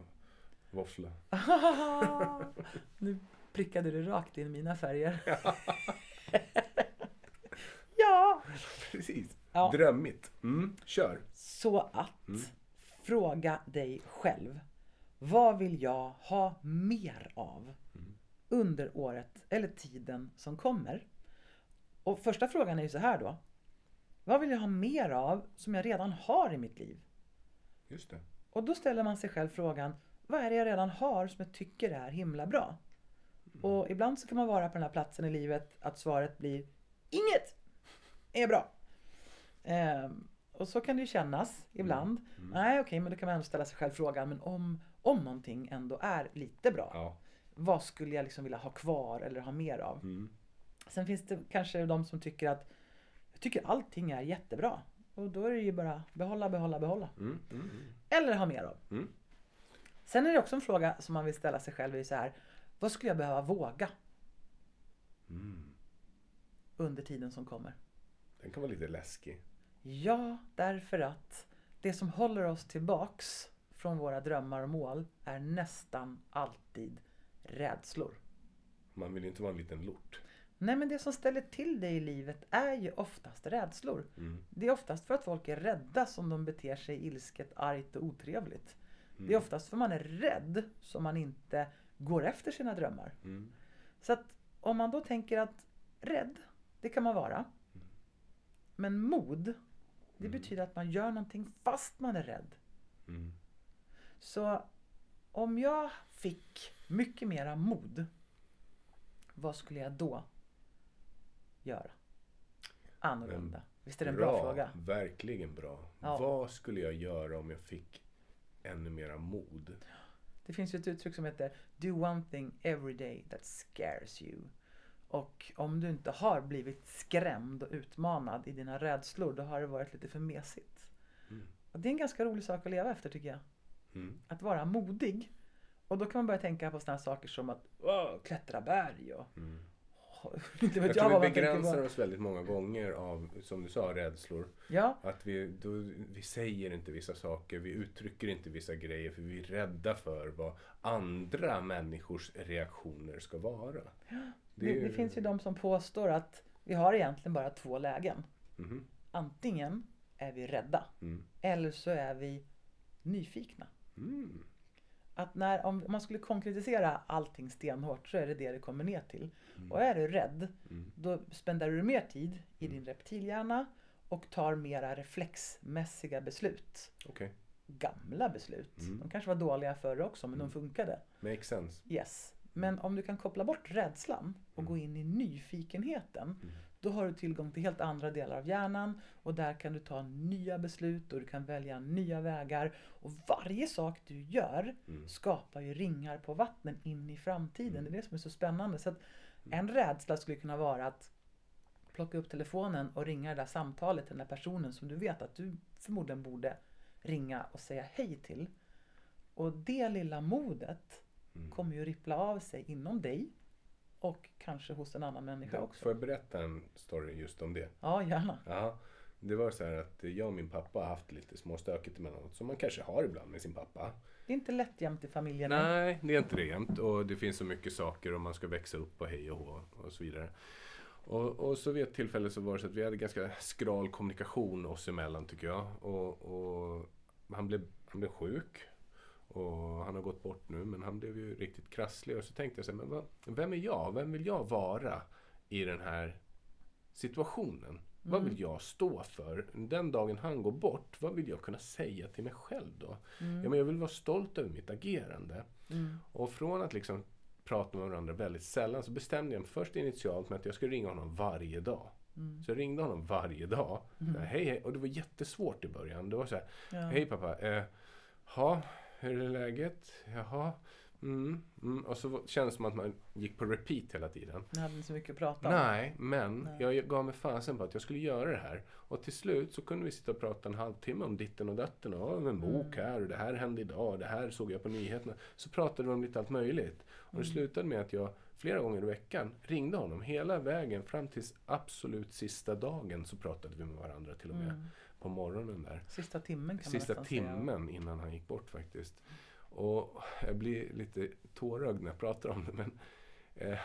våffla. nu prickade du rakt in mina färger. ja! Precis. Ja. Drömmigt. Mm. Kör. Så att Mm. fråga dig själv. Vad vill jag ha mer av Mm. under året eller tiden som kommer? Och första frågan är ju så här då. Vad vill jag ha mer av som jag redan har i mitt liv? Just det. Och då ställer man sig själv frågan. Vad är det jag redan har som jag tycker är himla bra? Och ibland så kan man vara på den här platsen i livet att svaret blir Inget är bra. Ehm, och så kan det ju kännas ibland. Nej okej, men då kan man ändå ställa sig själv frågan. Men om, om någonting ändå är lite bra. Ja. Vad skulle jag liksom vilja ha kvar eller ha mer av? Mm. Sen finns det kanske de som tycker att Jag tycker allting är jättebra. Och då är det ju bara behålla, behålla, behålla. Mm, mm, mm. Eller ha mer av. Sen är det också en fråga som man vill ställa sig själv. Är så här, vad skulle jag behöva våga Mm. under tiden som kommer? Den kan vara lite läskig. Ja, därför att det som håller oss tillbaks från våra drömmar och mål är nästan alltid rädslor. Man vill ju inte vara en liten lort. Nej, men det som ställer till det i livet är ju oftast rädslor. Mm. Det är oftast för att folk är rädda som de beter sig ilsket, argt och otrevligt. Det Mm. är oftast för man är rädd som man inte går efter sina drömmar. Mm. Så att om man då tänker att rädd, det kan man vara. Men mod, det betyder att man gör någonting fast man är rädd. Mm. Så om jag fick mycket mera mod, vad skulle jag då göra? Annorlunda. Visst är det en bra, fråga? Verkligen bra. Ja. Vad skulle jag göra om jag fick ännu mera mod? Det finns ju ett uttryck som heter Do one thing every day that scares you. Och om du inte har blivit skrämd och utmanad i dina rädslor, då har det varit lite för mesigt. Mm. Och det är en ganska rolig sak att leva efter tycker jag. Mm. Att vara modig. Och då kan man börja tänka på sådana saker som att "Åh, klättra berg och Mm. inte Jag vet jag, tror vad vi begränsar oss väldigt många gånger av, som du sa, rädslor. Ja, Att vi, då, vi säger inte vissa saker, vi uttrycker inte vissa grejer för vi är rädda för vad andra människors reaktioner ska vara. det, är- det finns ju de som påstår att vi har egentligen bara två lägen. Mhm. Antingen är vi rädda Mm. eller så är vi nyfikna. Mm. Att när, om man skulle konkretisera allting stenhårt så är det det det kommer ner till. Mm. Och är du rädd, då spenderar du mer tid i din reptilhjärna och tar mera reflexmässiga beslut. Okej, Gamla beslut. Mm. De kanske var dåliga förr också men de funkade. makes sense. Yes. Men om du kan koppla bort rädslan och gå in i nyfikenheten. Då har du tillgång till helt andra delar av hjärnan och där kan du ta nya beslut och du kan välja nya vägar. Och varje sak du gör skapar ju ringar på vattnen in i framtiden. Det är det som är så spännande. Så att en rädsla skulle kunna vara att plocka upp telefonen och ringa det där samtalet till den där personen som du vet att du förmodligen borde ringa och säga hej till. Och det lilla modet kommer ju rippla av sig inom dig och kanske hos en annan människa också. Får jag berätta en story just om det? Ja, gärna. Ja, det var så här att jag och min pappa har haft lite småstökigt emellanåt, som man kanske har ibland med sin pappa. Det är inte lätt jämt i familjen. Nej, det är inte det jämt. Och det finns så mycket saker och man ska växa upp och hej och hå och så vidare. Och, och så vid ett tillfälle så var det så att vi hade ganska skral kommunikation oss emellan tycker jag. Och, och han, blev, han blev sjuk. Och han har gått bort nu men han blev ju riktigt krasslig. Och så tänkte jag så här, men vad, vem är jag? Vem vill jag vara i den här situationen? Vad vill jag stå för? Den dagen han går bort, vad vill jag kunna säga till mig själv då? Ja, men jag vill vara stolt över mitt agerande. Och från att liksom prata med varandra väldigt sällan så bestämde jag mig först initialt med att jag skulle ringa honom varje dag. Så jag ringde honom varje dag. Här, hej, hej. Och det var jättesvårt i början. Det var så här, Ja. hej pappa. Eh, ha, hur är läget? Jaha. Mm, mm. Och så kändes det som att man gick på repeat hela tiden. Ni hade inte så mycket att prata om. Nej, men Nej. jag gav mig fasen på att jag skulle göra det här. Och till slut så kunde vi sitta och prata en halvtimme om ditten och datten. Och en bok Mm. här och det här hände idag. Och det här såg jag på nyheterna. Så pratade vi om lite allt möjligt. Och Mm. det slutade med att jag flera gånger i veckan ringde honom hela vägen fram tills absolut sista dagen så pratade vi med varandra till och med. Mm. På morgonen där. Sista timmen kan Sista man nästan säga. timmen innan han gick bort faktiskt. Och jag blir lite tårögd när jag pratar om det. Men eh,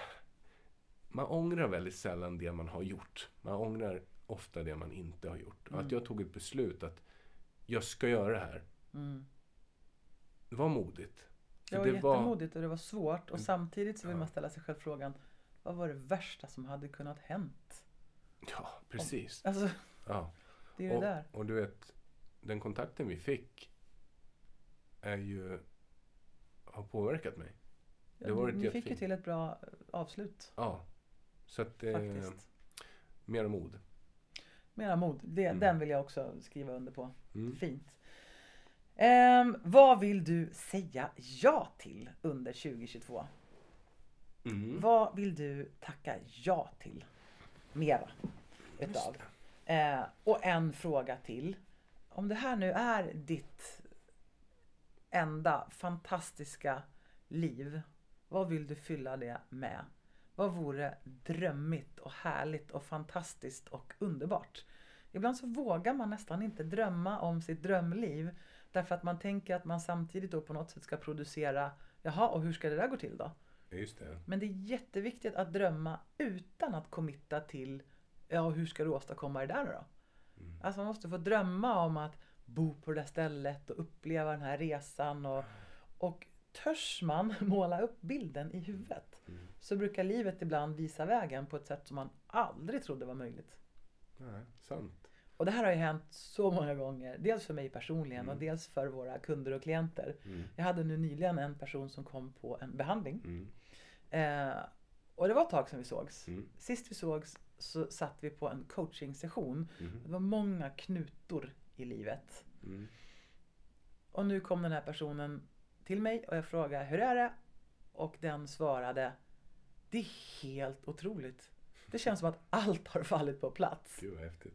man ångrar väldigt sällan det man har gjort. Man ångrar ofta det man inte har gjort. Och att jag tog ett beslut att jag ska göra det här. Mm. Det var modigt. Det var jättemodigt och det var svårt. Och samtidigt så vill Ja. man ställa sig själv frågan. Vad var det värsta som hade kunnat hänt? Ja, precis. Alltså, Ja. Det är ju Och, det där. och du vet, den kontakten vi fick är ju har påverkat mig. Ja, det var ni fick ju jättefint. till ett bra eh, avslut Ja. Så att eh, faktiskt. mer mod. Mera mod. Det, Mm. Den vill jag också skriva under på. Mm. Fint. Ehm, vad vill du säga ja till under 2022? Mm. Vad vill du tacka ja till? Mera utav. Eh, och en fråga till. Om det här nu är ditt enda fantastiska liv, vad vill du fylla det med? Vad vore drömmigt och härligt och fantastiskt och underbart? Ibland så vågar man nästan inte drömma om sitt drömliv därför att man tänker att man samtidigt då på något sätt ska producera Jaha, och hur ska det där gå till då? Just det. Men det är jätteviktigt att drömma utan att committa till Ja, hur ska du åstadkomma det där då? Alltså man måste få drömma om att bo på det där stället och uppleva den här resan och, och törs man måla upp bilden i huvudet så brukar livet ibland visa vägen på ett sätt som man aldrig trodde var möjligt. Nej, sant. Och det här har ju hänt så många gånger. Dels för mig personligen och dels för våra kunder och klienter. Jag hade nu nyligen en person som kom på en behandling. Mm. Eh, och det var ett tag sedan vi sågs. Mm. Sist vi sågs så satt vi på en coachingsession. Mm. Det var många knutor i livet. Mm. Och nu kom den här personen till mig och jag frågade hur är det? Och den svarade Det är helt otroligt. Det känns som att allt har fallit på plats. Gud vad häftigt.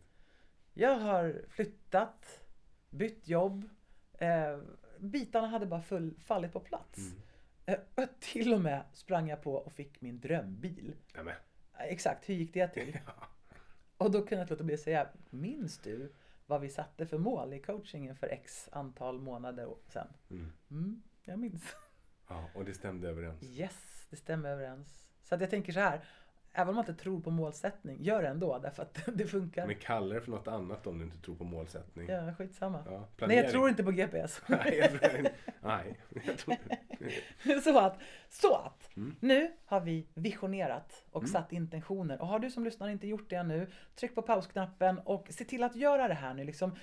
Jag har flyttat, bytt jobb. Eh, bitarna hade bara full, fallit på plats. Mm. Eh, och till och med sprang jag på och fick min drömbil. Nämen. Exakt, hur gick det till? Och då kunde jag inte låta bli att säga, minns du vad vi satte för mål i coachingen för x antal månader sedan? Mm. Mm, jag minns. Ja, och det stämde överens. Yes, det stämmer överens. Så att jag tänker så här, även om man inte tror på målsättning, gör det ändå därför att det funkar. Men kalla det för något annat om du inte tror på målsättning. Ja, skitsamma. Ja, Nej, jag tror inte på GPS. Nej, jag tror, nej, jag tror inte. så att, så att Mm. nu har vi visionerat och satt intentioner. Och har du som lyssnar inte gjort det ännu, tryck på pausknappen och se till att göra det här nu. Liksom,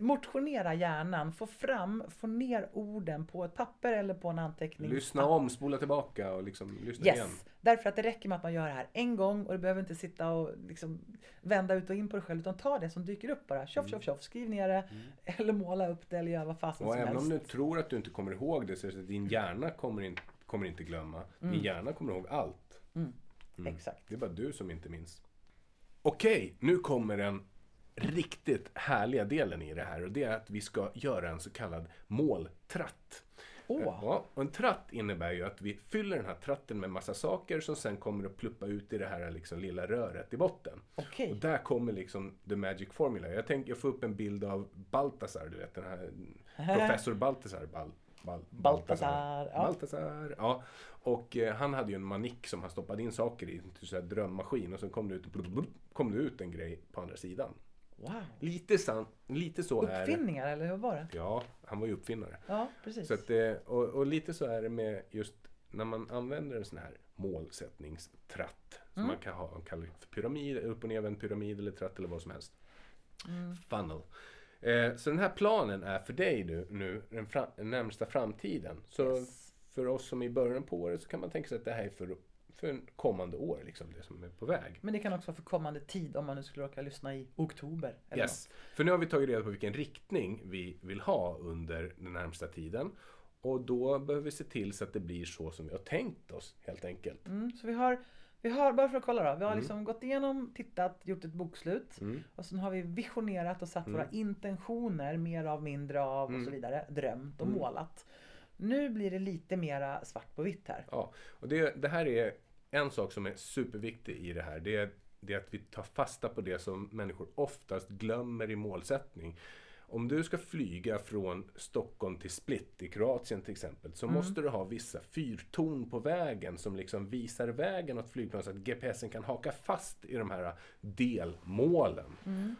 motionera hjärnan, få fram, få ner orden på ett papper eller på en anteckning. Lyssna om, spola tillbaka och liksom lyssna Yes, igen. därför att det räcker med att man gör det här en gång och du behöver inte sitta och liksom vända ut och in på dig själv utan ta det som dyker upp bara. Tjoff, tjoff, tjoff, skriv ner det eller måla upp det eller göra vad fasen Och som även helst. om du tror att du inte kommer ihåg det så är det att din hjärna kommer, in, kommer inte glömma. Din hjärna kommer ihåg allt. Mm. Exakt. Det är bara du som inte minns. Okej, nu kommer den riktigt härliga delen i det här och det är att vi ska göra en så kallad måltratt. Åh. Ja, och en tratt innebär ju att vi fyller den här tratten med massa saker som sen kommer att pluppa ut i det här liksom lilla röret i botten. Okej. Och där kommer liksom the magic formula. Jag tänker jag får upp en bild av Baltasar, du vet den här professor Baltasar. Bal, bal, Baltasar, ja. Baltasar, ja. Och eh, han hade ju en manick som han stoppade in saker i, en här drömmaskin. Och sen kom det ut, blub, blub, kom det ut en grej på andra sidan. Wow. Lite, san, lite så är det. Uppfinningar eller hur var det? Ja, han var ju uppfinnare. Ja, precis. Så att, det- och, och lite så är det med just när man använder en sån här målsättningstratt. Som man kan ha, man kallar för pyramid, upp och nervänd pyramid eller tratt eller vad som helst. Funnel. Eh, så den här planen är för dig nu, nu den, fram, den närmsta framtiden. Så Yes. för oss som är i början på året så kan man tänka sig att det här är för, för en kommande år, liksom det som är på väg. Men det kan också vara för kommande tid om man nu skulle råka lyssna i oktober. Eller Yes. För nu har vi tagit reda på vilken riktning vi vill ha under den närmsta tiden. Och då behöver vi se till så att det blir så som vi har tänkt oss helt enkelt. något. Mm, så vi har, vi har, bara för att kolla då. Vi har liksom gått igenom, tittat, gjort ett bokslut. Mm. Och sen har vi visionerat och satt våra intentioner, mer av, mindre av och Mm. så vidare. Drömt och målat. Nu blir det lite mera svart på vitt här. Ja, och det, det här är en sak som är superviktig i det här. Det är, det är att vi tar fasta på det som människor oftast glömmer i målsättning. Om du ska flyga från Stockholm till Split i Kroatien till exempel så måste du ha vissa fyrtorn på vägen som liksom visar vägen åt flygplanet så att GPSen kan haka fast i de här delmålen.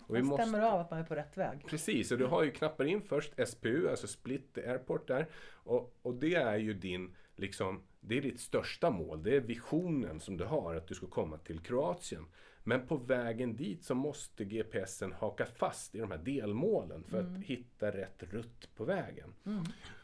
Och Man stämmer av att man är på rätt väg. Precis, och du har ju knappar in först SPU, alltså Split Airport där. Och, och det är ju din, liksom, det är ditt största mål. Det är visionen som du har, att du ska komma till Kroatien. Men på vägen dit så måste GPSen haka fast i de här delmålen för att hitta rätt rutt på vägen.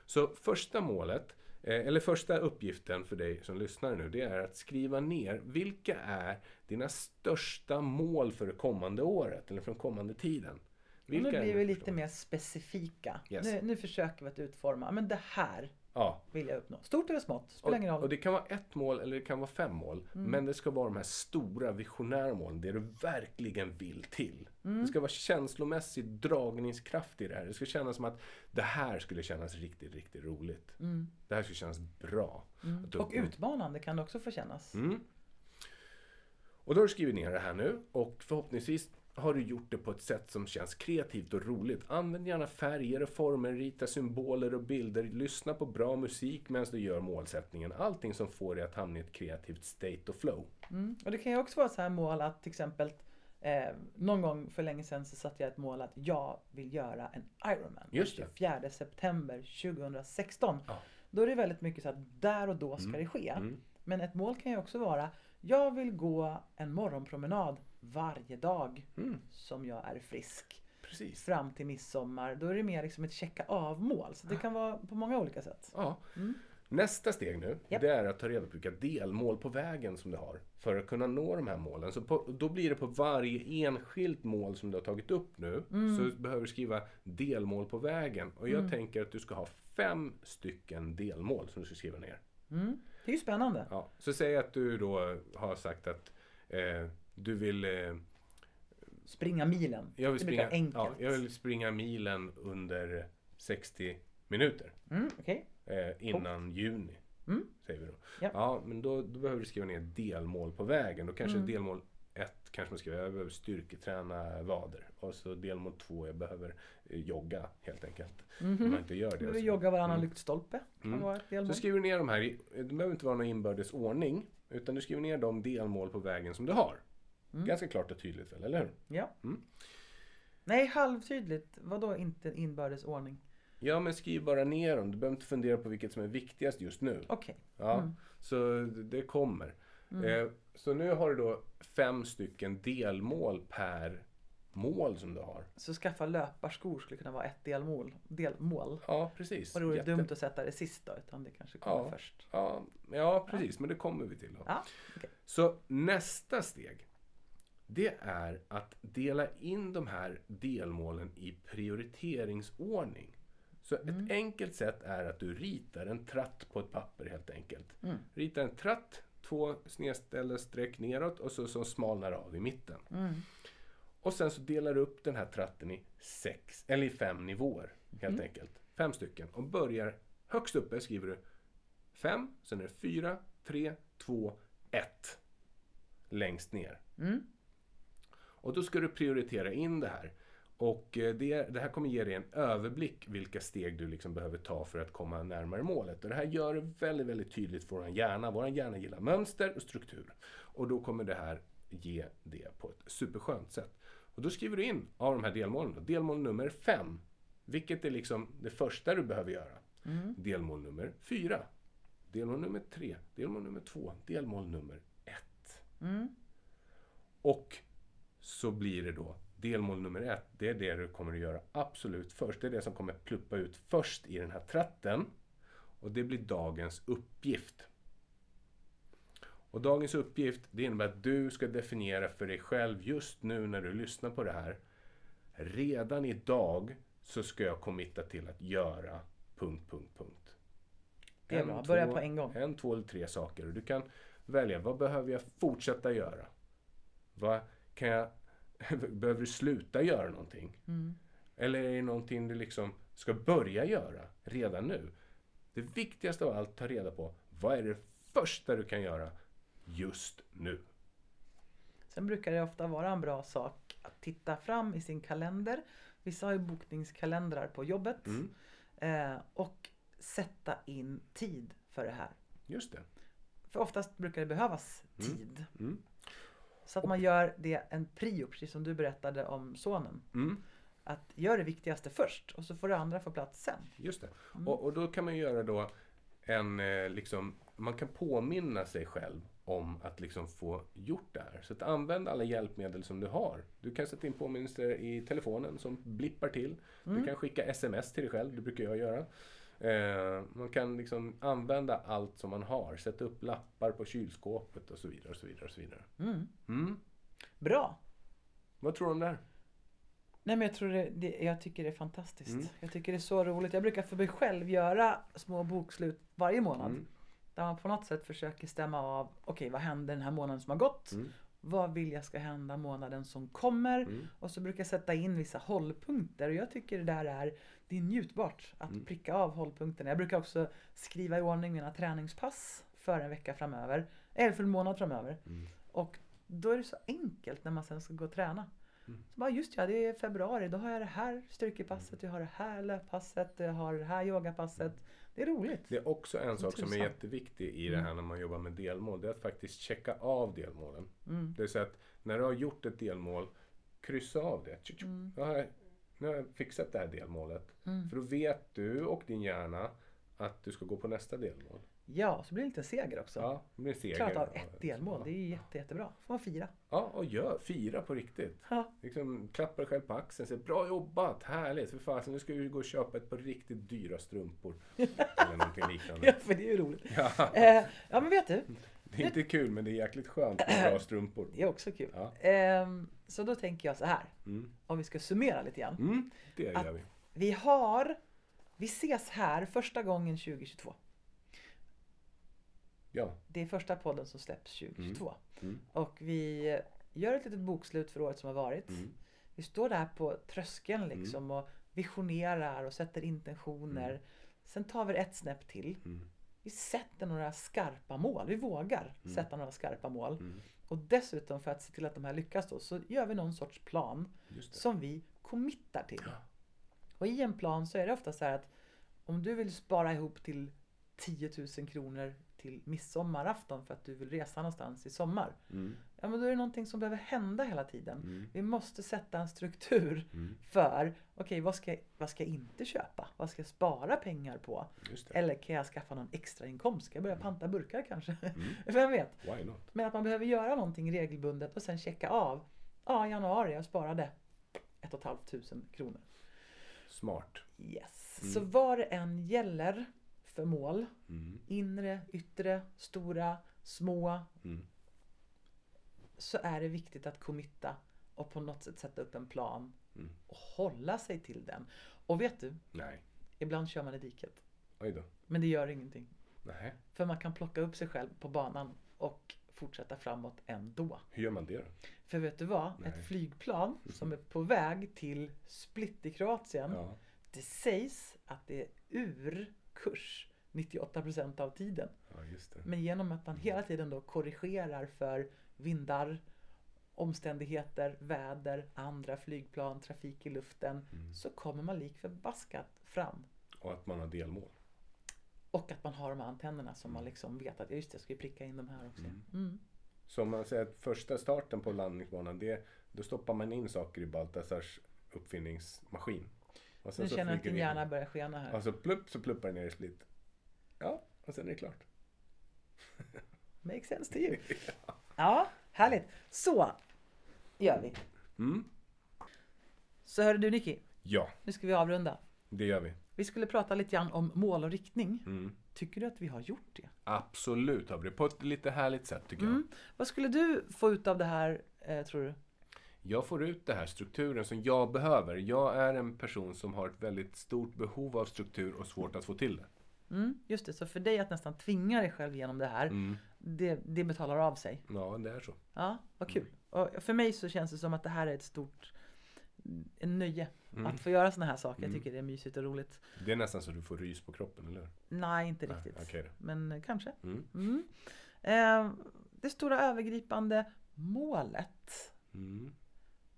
Så första målet, eh, eller första uppgiften för dig som lyssnar nu, det är att skriva ner vilka är dina största mål för det kommande året eller för den kommande tiden. Nu Vilka är blir vi lite mer specifika. Yes. Nu, nu försöker vi att utforma, men det här Ja. vill jag uppnå. Stort eller smått, spelar ingen Och, och roll. det kan vara ett mål eller det kan vara fem mål. Mm. Men det ska vara de här stora visionära målen, det du verkligen vill till. Mm. Det ska vara känslomässig dragningskraft i det här. Det ska kännas som att det här skulle kännas riktigt, riktigt roligt. Det här skulle kännas bra. Mm. Och utmanande kan det också få kännas. Mm. Och då har du skrivit ner det här nu och förhoppningsvis har du gjort det på ett sätt som känns kreativt och roligt. Använd gärna färger och former, rita symboler och bilder, lyssna på bra musik medan du gör målsättningen. Allting som får dig att hamna i ett kreativt state och flow. Mm. Och det kan ju också vara så här mål att till exempel eh, någon gång för länge sedan så satte jag ett mål att jag vill göra en Ironman. Just det. 24 september 2016. Ja. Då är det väldigt mycket så att där och då ska det ske. Mm. Men ett mål kan ju också vara jag vill gå en morgonpromenad varje dag Mm. som jag är frisk. Precis. Fram till midsommar. Då är det mer liksom ett checka av mål. Så det kan vara på många olika sätt. Ja. Nästa steg nu, Japp. det är att ta reda på vilka delmål på vägen som du har för att kunna nå de här målen. Så på, då blir det på varje enskilt mål som du har tagit upp nu så behöver du skriva delmål på vägen. Och jag tänker att du ska ha fem stycken delmål som du ska skriva ner. Mm. Det är ju spännande. Ja. Så säg att du då har sagt att eh, du vill eh, Springa milen. jag, vill springa, ja, jag vill springa milen under 60 minuter. Mm, Okej. Eh, innan juni. Mm. Säger vi då. Ja. Ja, men då, då behöver du skriva ner delmål på vägen. Då kanske Mm. delmål ett kanske man skriver, jag behöver styrketräna vader. Och så delmål två, jag behöver eh, jogga helt enkelt. Om man inte gör det. Du så- jogga varannan lyktstolpe. Mm. ett delmål. Så skriver du ner de här, det behöver inte vara någon inbördes ordning. Utan du skriver ner de delmål på vägen som du har. Mm. Ganska klart och tydligt väl, eller hur? Ja. Mm. Nej, halvtydligt. Vadå inte inbördes ordning? Ja, men skriv bara ner dem. Du behöver inte fundera på vilket som är viktigast just nu. Okej. Ja, Mm. Så det kommer. Eh, så nu har du då fem stycken delmål per mål som du har. Så skaffa löparskor skulle kunna vara ett delmål. delmål. Ja, precis. Och då är det Jätte- dumt att sätta det sist då, utan det kanske kommer Ja. först. Ja, ja, precis. Men det kommer vi till. Då. Ja, okej. Så nästa steg. Det är att dela in de här delmålen i prioriteringsordning. Så ett enkelt sätt är att du ritar en tratt på ett papper helt enkelt. Rita en tratt, två snedställda streck neråt och så som smalnar av i mitten. Och sen så delar du upp den här tratten i sex, eller i fem nivåer helt enkelt. Fem stycken. Och börjar högst uppe skriver du fem, sen är det fyra, tre, två, ett. Längst ner. Och då ska du prioritera in det här. Och eh, det, det här kommer ge dig en överblick vilka steg du liksom behöver ta för att komma närmare målet. Och det här gör det väldigt, väldigt tydligt för vår hjärna. Vår hjärna gillar mönster och struktur. Och då kommer det här ge det på ett superskönt sätt. Och då skriver du in av de här delmålen. Då, delmål nummer fem. Vilket är liksom det första du behöver göra. Delmål nummer fyra. Delmål nummer tre. Delmål nummer två. Delmål nummer ett. Och så blir det då delmål nummer ett. Det är det du kommer att göra absolut först. Det är det som kommer pluppa ut först i den här tratten. Och det blir dagens uppgift. Och dagens uppgift det innebär att du ska definiera för dig själv just nu när du lyssnar på det här. Redan idag så ska jag committa till att göra punkt, punkt, punkt. Det är bra. Börja på en gång. En, två eller tre saker. Och du kan välja, vad behöver jag fortsätta göra? Vad kan jag, behöver du sluta göra någonting? Eller är det någonting du liksom ska börja göra redan nu? Det viktigaste av allt, ta reda på vad är det första du kan göra just nu? Sen brukar det ofta vara en bra sak att titta fram i sin kalender. Vissa har ju bokningskalendrar på jobbet. Mm. Eh, och sätta in tid för det här. Just det. För oftast brukar det behövas tid. Mm. Så att man gör det en prio, precis som du berättade om sonen. Mm. Att gör det viktigaste först och så får det andra få plats sen. Just det. Och, och då kan man göra då en, eh, liksom, man kan påminna sig själv om att liksom få gjort det här. Så att använd alla hjälpmedel som du har. Du kan sätta in påminnelser i telefonen som blippar till. Du kan skicka sms till dig själv, det brukar jag göra. Eh, man kan liksom använda allt som man har. Sätta upp lappar på kylskåpet och så vidare. Och så vidare, och så vidare. Mm. Bra! Vad tror du om det här? Nej men jag tror det, det, jag tycker det är fantastiskt. Mm. Jag tycker det är så roligt. Jag brukar för mig själv göra små bokslut varje månad. Mm. Där man på något sätt försöker stämma av, okej vad hände den här månaden som har gått? Mm. Vad vill jag ska hända månaden som kommer? Mm. Och så brukar jag sätta in vissa hållpunkter och jag tycker det där är, det är njutbart att Mm. pricka av hållpunkterna. Jag brukar också skriva i ordning mina träningspass för en vecka framöver, eller för en månad framöver. Mm. Och då är det så enkelt när man sen ska gå och träna. Mm. Så bara, just ja, det är februari, då har jag det här styrkepasset, jag har det här löppasset, jag har det här yogapasset. Det är roligt. Det är också en sak som är jätteviktig i det här när man jobbar med delmål. Det är att faktiskt checka av delmålen. Mm. Det vill säga att när du har gjort ett delmål, kryssa av det. Mm. Har jag, nu har jag fixat det här delmålet. Mm. För då vet du och din hjärna att du ska gå på nästa delmål. Ja, så blir det en liten seger också. Ja, det blir seger. Klart av Ja, ett delmål, det är jätte, jättebra. får man fira. Ja, och gör. Fira på riktigt. Ja. Liksom, klappa dig själv på axeln säga bra jobbat, härligt. För fasen, nu ska vi gå och köpa ett par riktigt dyra strumpor. Eller någonting ja, liknande. för det är ju roligt. Ja, Eh, ja, men vet du, det är inte kul men det är jäkligt skönt med bra strumpor. det är också kul. Ja. Ehm, så då tänker jag så här, Mm. om vi ska summera lite grann. Mm, det gör vi. Vi har, vi ses här första gången 2022. Ja. Det är första podden som släpps 2022. Mm. Och vi gör ett litet bokslut för året som har varit. Mm. Vi står där på tröskeln liksom och visionerar och sätter intentioner. Sen tar vi ett snäpp till. Mm. Vi sätter några skarpa mål. Vi vågar sätta några skarpa mål. Mm. Och dessutom för att se till att de här lyckas då så gör vi någon sorts plan som vi committar till. Och i en plan så är det ofta så här att om du vill spara ihop till 10 000 kronor till midsommarafton för att du vill resa någonstans i sommar. Mm. Ja men då är det någonting som behöver hända hela tiden. Mm. Vi måste sätta en struktur Mm. för okej vad, ska, vad ska jag inte köpa? Vad ska jag spara pengar på? Eller kan jag skaffa någon extra inkomst? Ska jag börja panta burkar kanske? Mm. Vem vet? Men att man behöver göra någonting regelbundet och sen checka av. Ja, i januari jag sparade ett och ett halvt tusen kronor. Smart. Yes. Mm. Så vad det än gäller för mål, Mm. inre, yttre, stora, små, Mm. så är det viktigt att committa och på något sätt sätta upp en plan Mm. och hålla sig till den. Och vet du, Nej. ibland kör man i diket. Oj då. Men det gör ingenting. Nej. För man kan plocka upp sig själv på banan och fortsätta framåt ändå. Hur gör man det då? För vet du vad? Nej. Ett flygplan som är på väg till Split i Kroatien. Ja. Det sägs att det är ur kurs 98% av tiden. ja. Men genom att man hela tiden då korrigerar för vindar, omständigheter, väder, andra flygplan, trafik i luften. Mm. Så kommer man lik förbaskat fram. Och att man har delmål. Och att man har de här antennerna som man liksom vet att just det, jag ska ju pricka in de här också. Mm. Så om man säger att första starten på landningsbanan, det, då stoppar man in saker i Baltasars uppfinningsmaskin. Och sen Nu så känner jag att din hjärna börjar skena här. Och så plupp så pluppar det ner i split. Och sen är det klart. Makes sense to you. Ja, härligt. Så gör vi. Mm. Så hörru du Nicky, Ja, nu ska vi avrunda. det gör vi. Vi skulle prata lite grann om mål och riktning. Mm. Tycker du att vi har gjort det? Absolut har vi det. På ett lite härligt sätt tycker jag. Mm. Vad skulle du få ut av det här, eh, tror du? Jag får ut den här strukturen som jag behöver. Jag är en person som har ett väldigt stort behov av struktur och svårt att få till det. Mm, just det, så för dig att nästan tvinga dig själv genom det här, Mm. det, det betalar av sig. Ja, det är så. Ja, vad kul. Och för mig så känns det som att det här är ett stort en nöje Mm. att få göra såna här saker. Jag tycker det är mysigt och roligt. Det är nästan så du får rys på kroppen, eller hur? Nej, inte Nej, riktigt. okej då. Men eh, kanske. Mm. Mm. Eh, det stora övergripande målet Mm.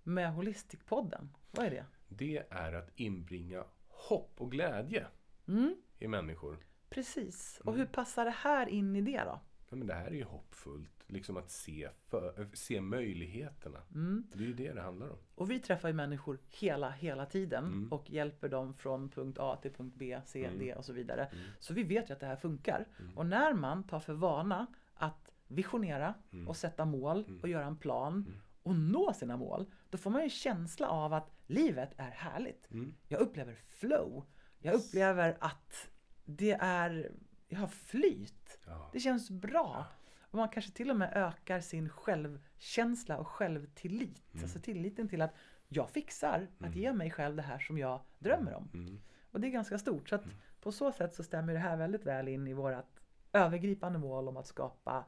med Holistic-podden, vad är det? Det är att inbringa hopp och glädje Mm, i människor. precis. Och hur passar det här in i det då? Ja, men det här är ju hoppfullt. Liksom att se, för, se möjligheterna. Mm. Det är ju det det handlar om. Och vi träffar ju människor hela, hela tiden Mm. och hjälper dem från punkt A till punkt B, C, Mm. D och så vidare. Mm. Så vi vet ju att det här funkar. Mm. Och när man tar för vana att visionera Mm. och sätta mål Mm. och göra en plan Mm. och nå sina mål, då får man ju känsla av att livet är härligt. Mm. Jag upplever flow. Jag upplever att det är, jag har flyt. Ja. Det känns bra. Och man kanske till och med ökar sin självkänsla och självtillit. Alltså tilliten till att jag fixar att ge mig själv det här som jag drömmer om. Mm. Och det är ganska stort. Så att på så sätt så stämmer det här väldigt väl in i vårt övergripande mål om att skapa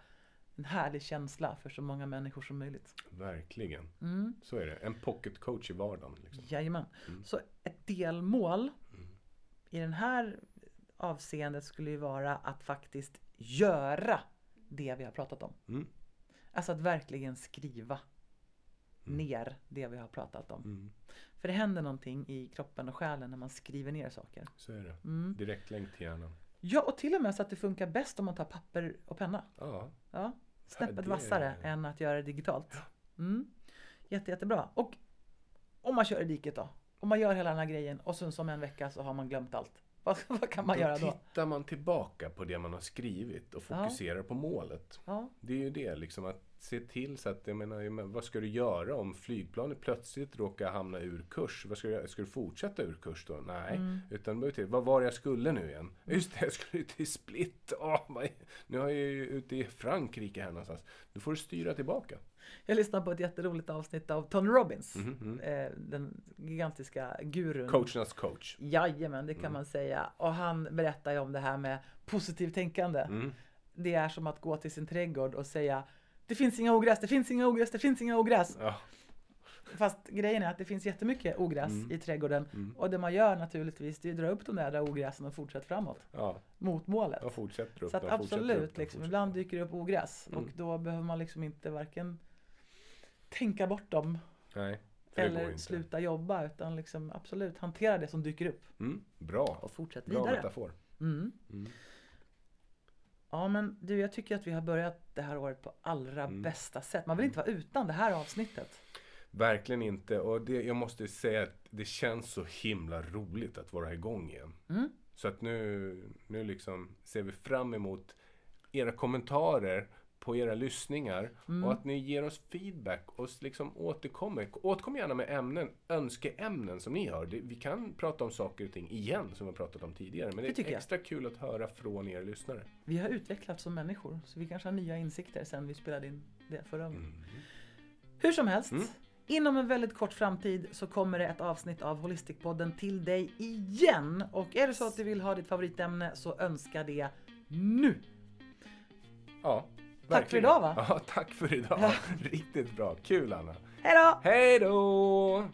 en härlig känsla för så många människor som möjligt. Verkligen. Mm. Så är det. En pocket coach i vardagen. Liksom. Jajamän. Så ett delmål i den här avseendet skulle ju vara att faktiskt göra det vi har pratat om. Mm. Alltså att verkligen skriva ner det vi har pratat om. Mm. För det händer någonting i kroppen och själen när man skriver ner saker. Så är det. Mm. Direktlänk till hjärnan. Ja, och till och med så att det funkar bäst om man tar papper och penna. Ja. Ja, snäppet det- vassare än att göra det digitalt. Mm. Jätte, jättebra. Och om man kör i diket då? Om man gör hela den här grejen och sen som en vecka så har man glömt allt. Vad, vad kan man göra då då? tittar man tillbaka på det man har skrivit och fokuserar på målet. Ja, Det är ju det, liksom att se till så att, jag menar, vad ska du göra om flygplanet plötsligt råkar hamna ur kurs? Vad ska du? Ska du fortsätta ur kurs då? Nej, Mm. utan till, vad var det jag skulle nu igen? Just det, jag skulle till Split. Åh, vad, nu är jag ju ute i Frankrike här någonstans. Nu får du styra tillbaka. Jag lyssnade på ett jätteroligt avsnitt av Tony Robbins. Mhm. Eh, den gigantiska gurun. Coachernas coach. Jajamän, det kan Mm. man säga. Och han berättar ju om det här med positivt tänkande. Mm. Det är som att gå till sin trädgård och säga Det finns inga ogräs, det finns inga ogräs, det finns inga ogräs. Ja, Fast grejen är att det finns jättemycket ogräs Mm. i trädgården. Mm. Och det man gör naturligtvis, det är att dra upp de där ogräsen och fortsätta framåt. ja, Mot målet. jag fortsätter upp Så att dem, fortsätter upp absolut, liksom, ibland dyker det upp ogräs. Mm. Och då behöver man liksom inte varken tänka bort dem Nej, eller sluta jobba. Utan liksom absolut hantera det som dyker upp. Mm, bra. Och fortsätt Bra vidare. metafor. Mm. Mm. Ja men du, jag tycker att vi har börjat det här året på allra Mm. bästa sätt. Man vill inte vara utan det här avsnittet. Verkligen inte. Och det, jag måste säga att det känns så himla roligt att vara igång igen. Mm. Så att nu, nu liksom ser vi fram emot era kommentarer på era lyssningar Mm. och att ni ger oss feedback och liksom återkommer. Återkom gärna med ämnen, önskeämnen som ni har. Vi kan prata om saker och ting igen som vi har pratat om tidigare. Men Det det, är tycker jag. extra kul att höra från er lyssnare. Vi har utvecklats som människor, så vi kanske har nya insikter sen vi spelade in det förra gången. Mm. Hur som helst, Mm. inom en väldigt kort framtid så kommer det ett avsnitt av Holistic-podden till dig igen. Och är det så att du vill ha ditt favoritämne så önska det nu. Ja, Tack för idag, va? Ja, tack för idag. Ja. Riktigt bra. Kul Anna. Hej då! Hej då!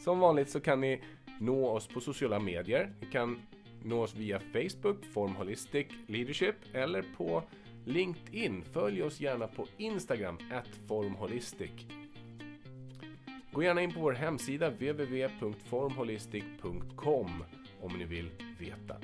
Som vanligt så kan ni nå oss på sociala medier. Ni kan nå oss via Facebook, Form Holistic Leadership eller på LinkedIn. Följ oss gärna på Instagram, formholistic. Gå gärna in på vår hemsida www.formholistic.com om ni vill veta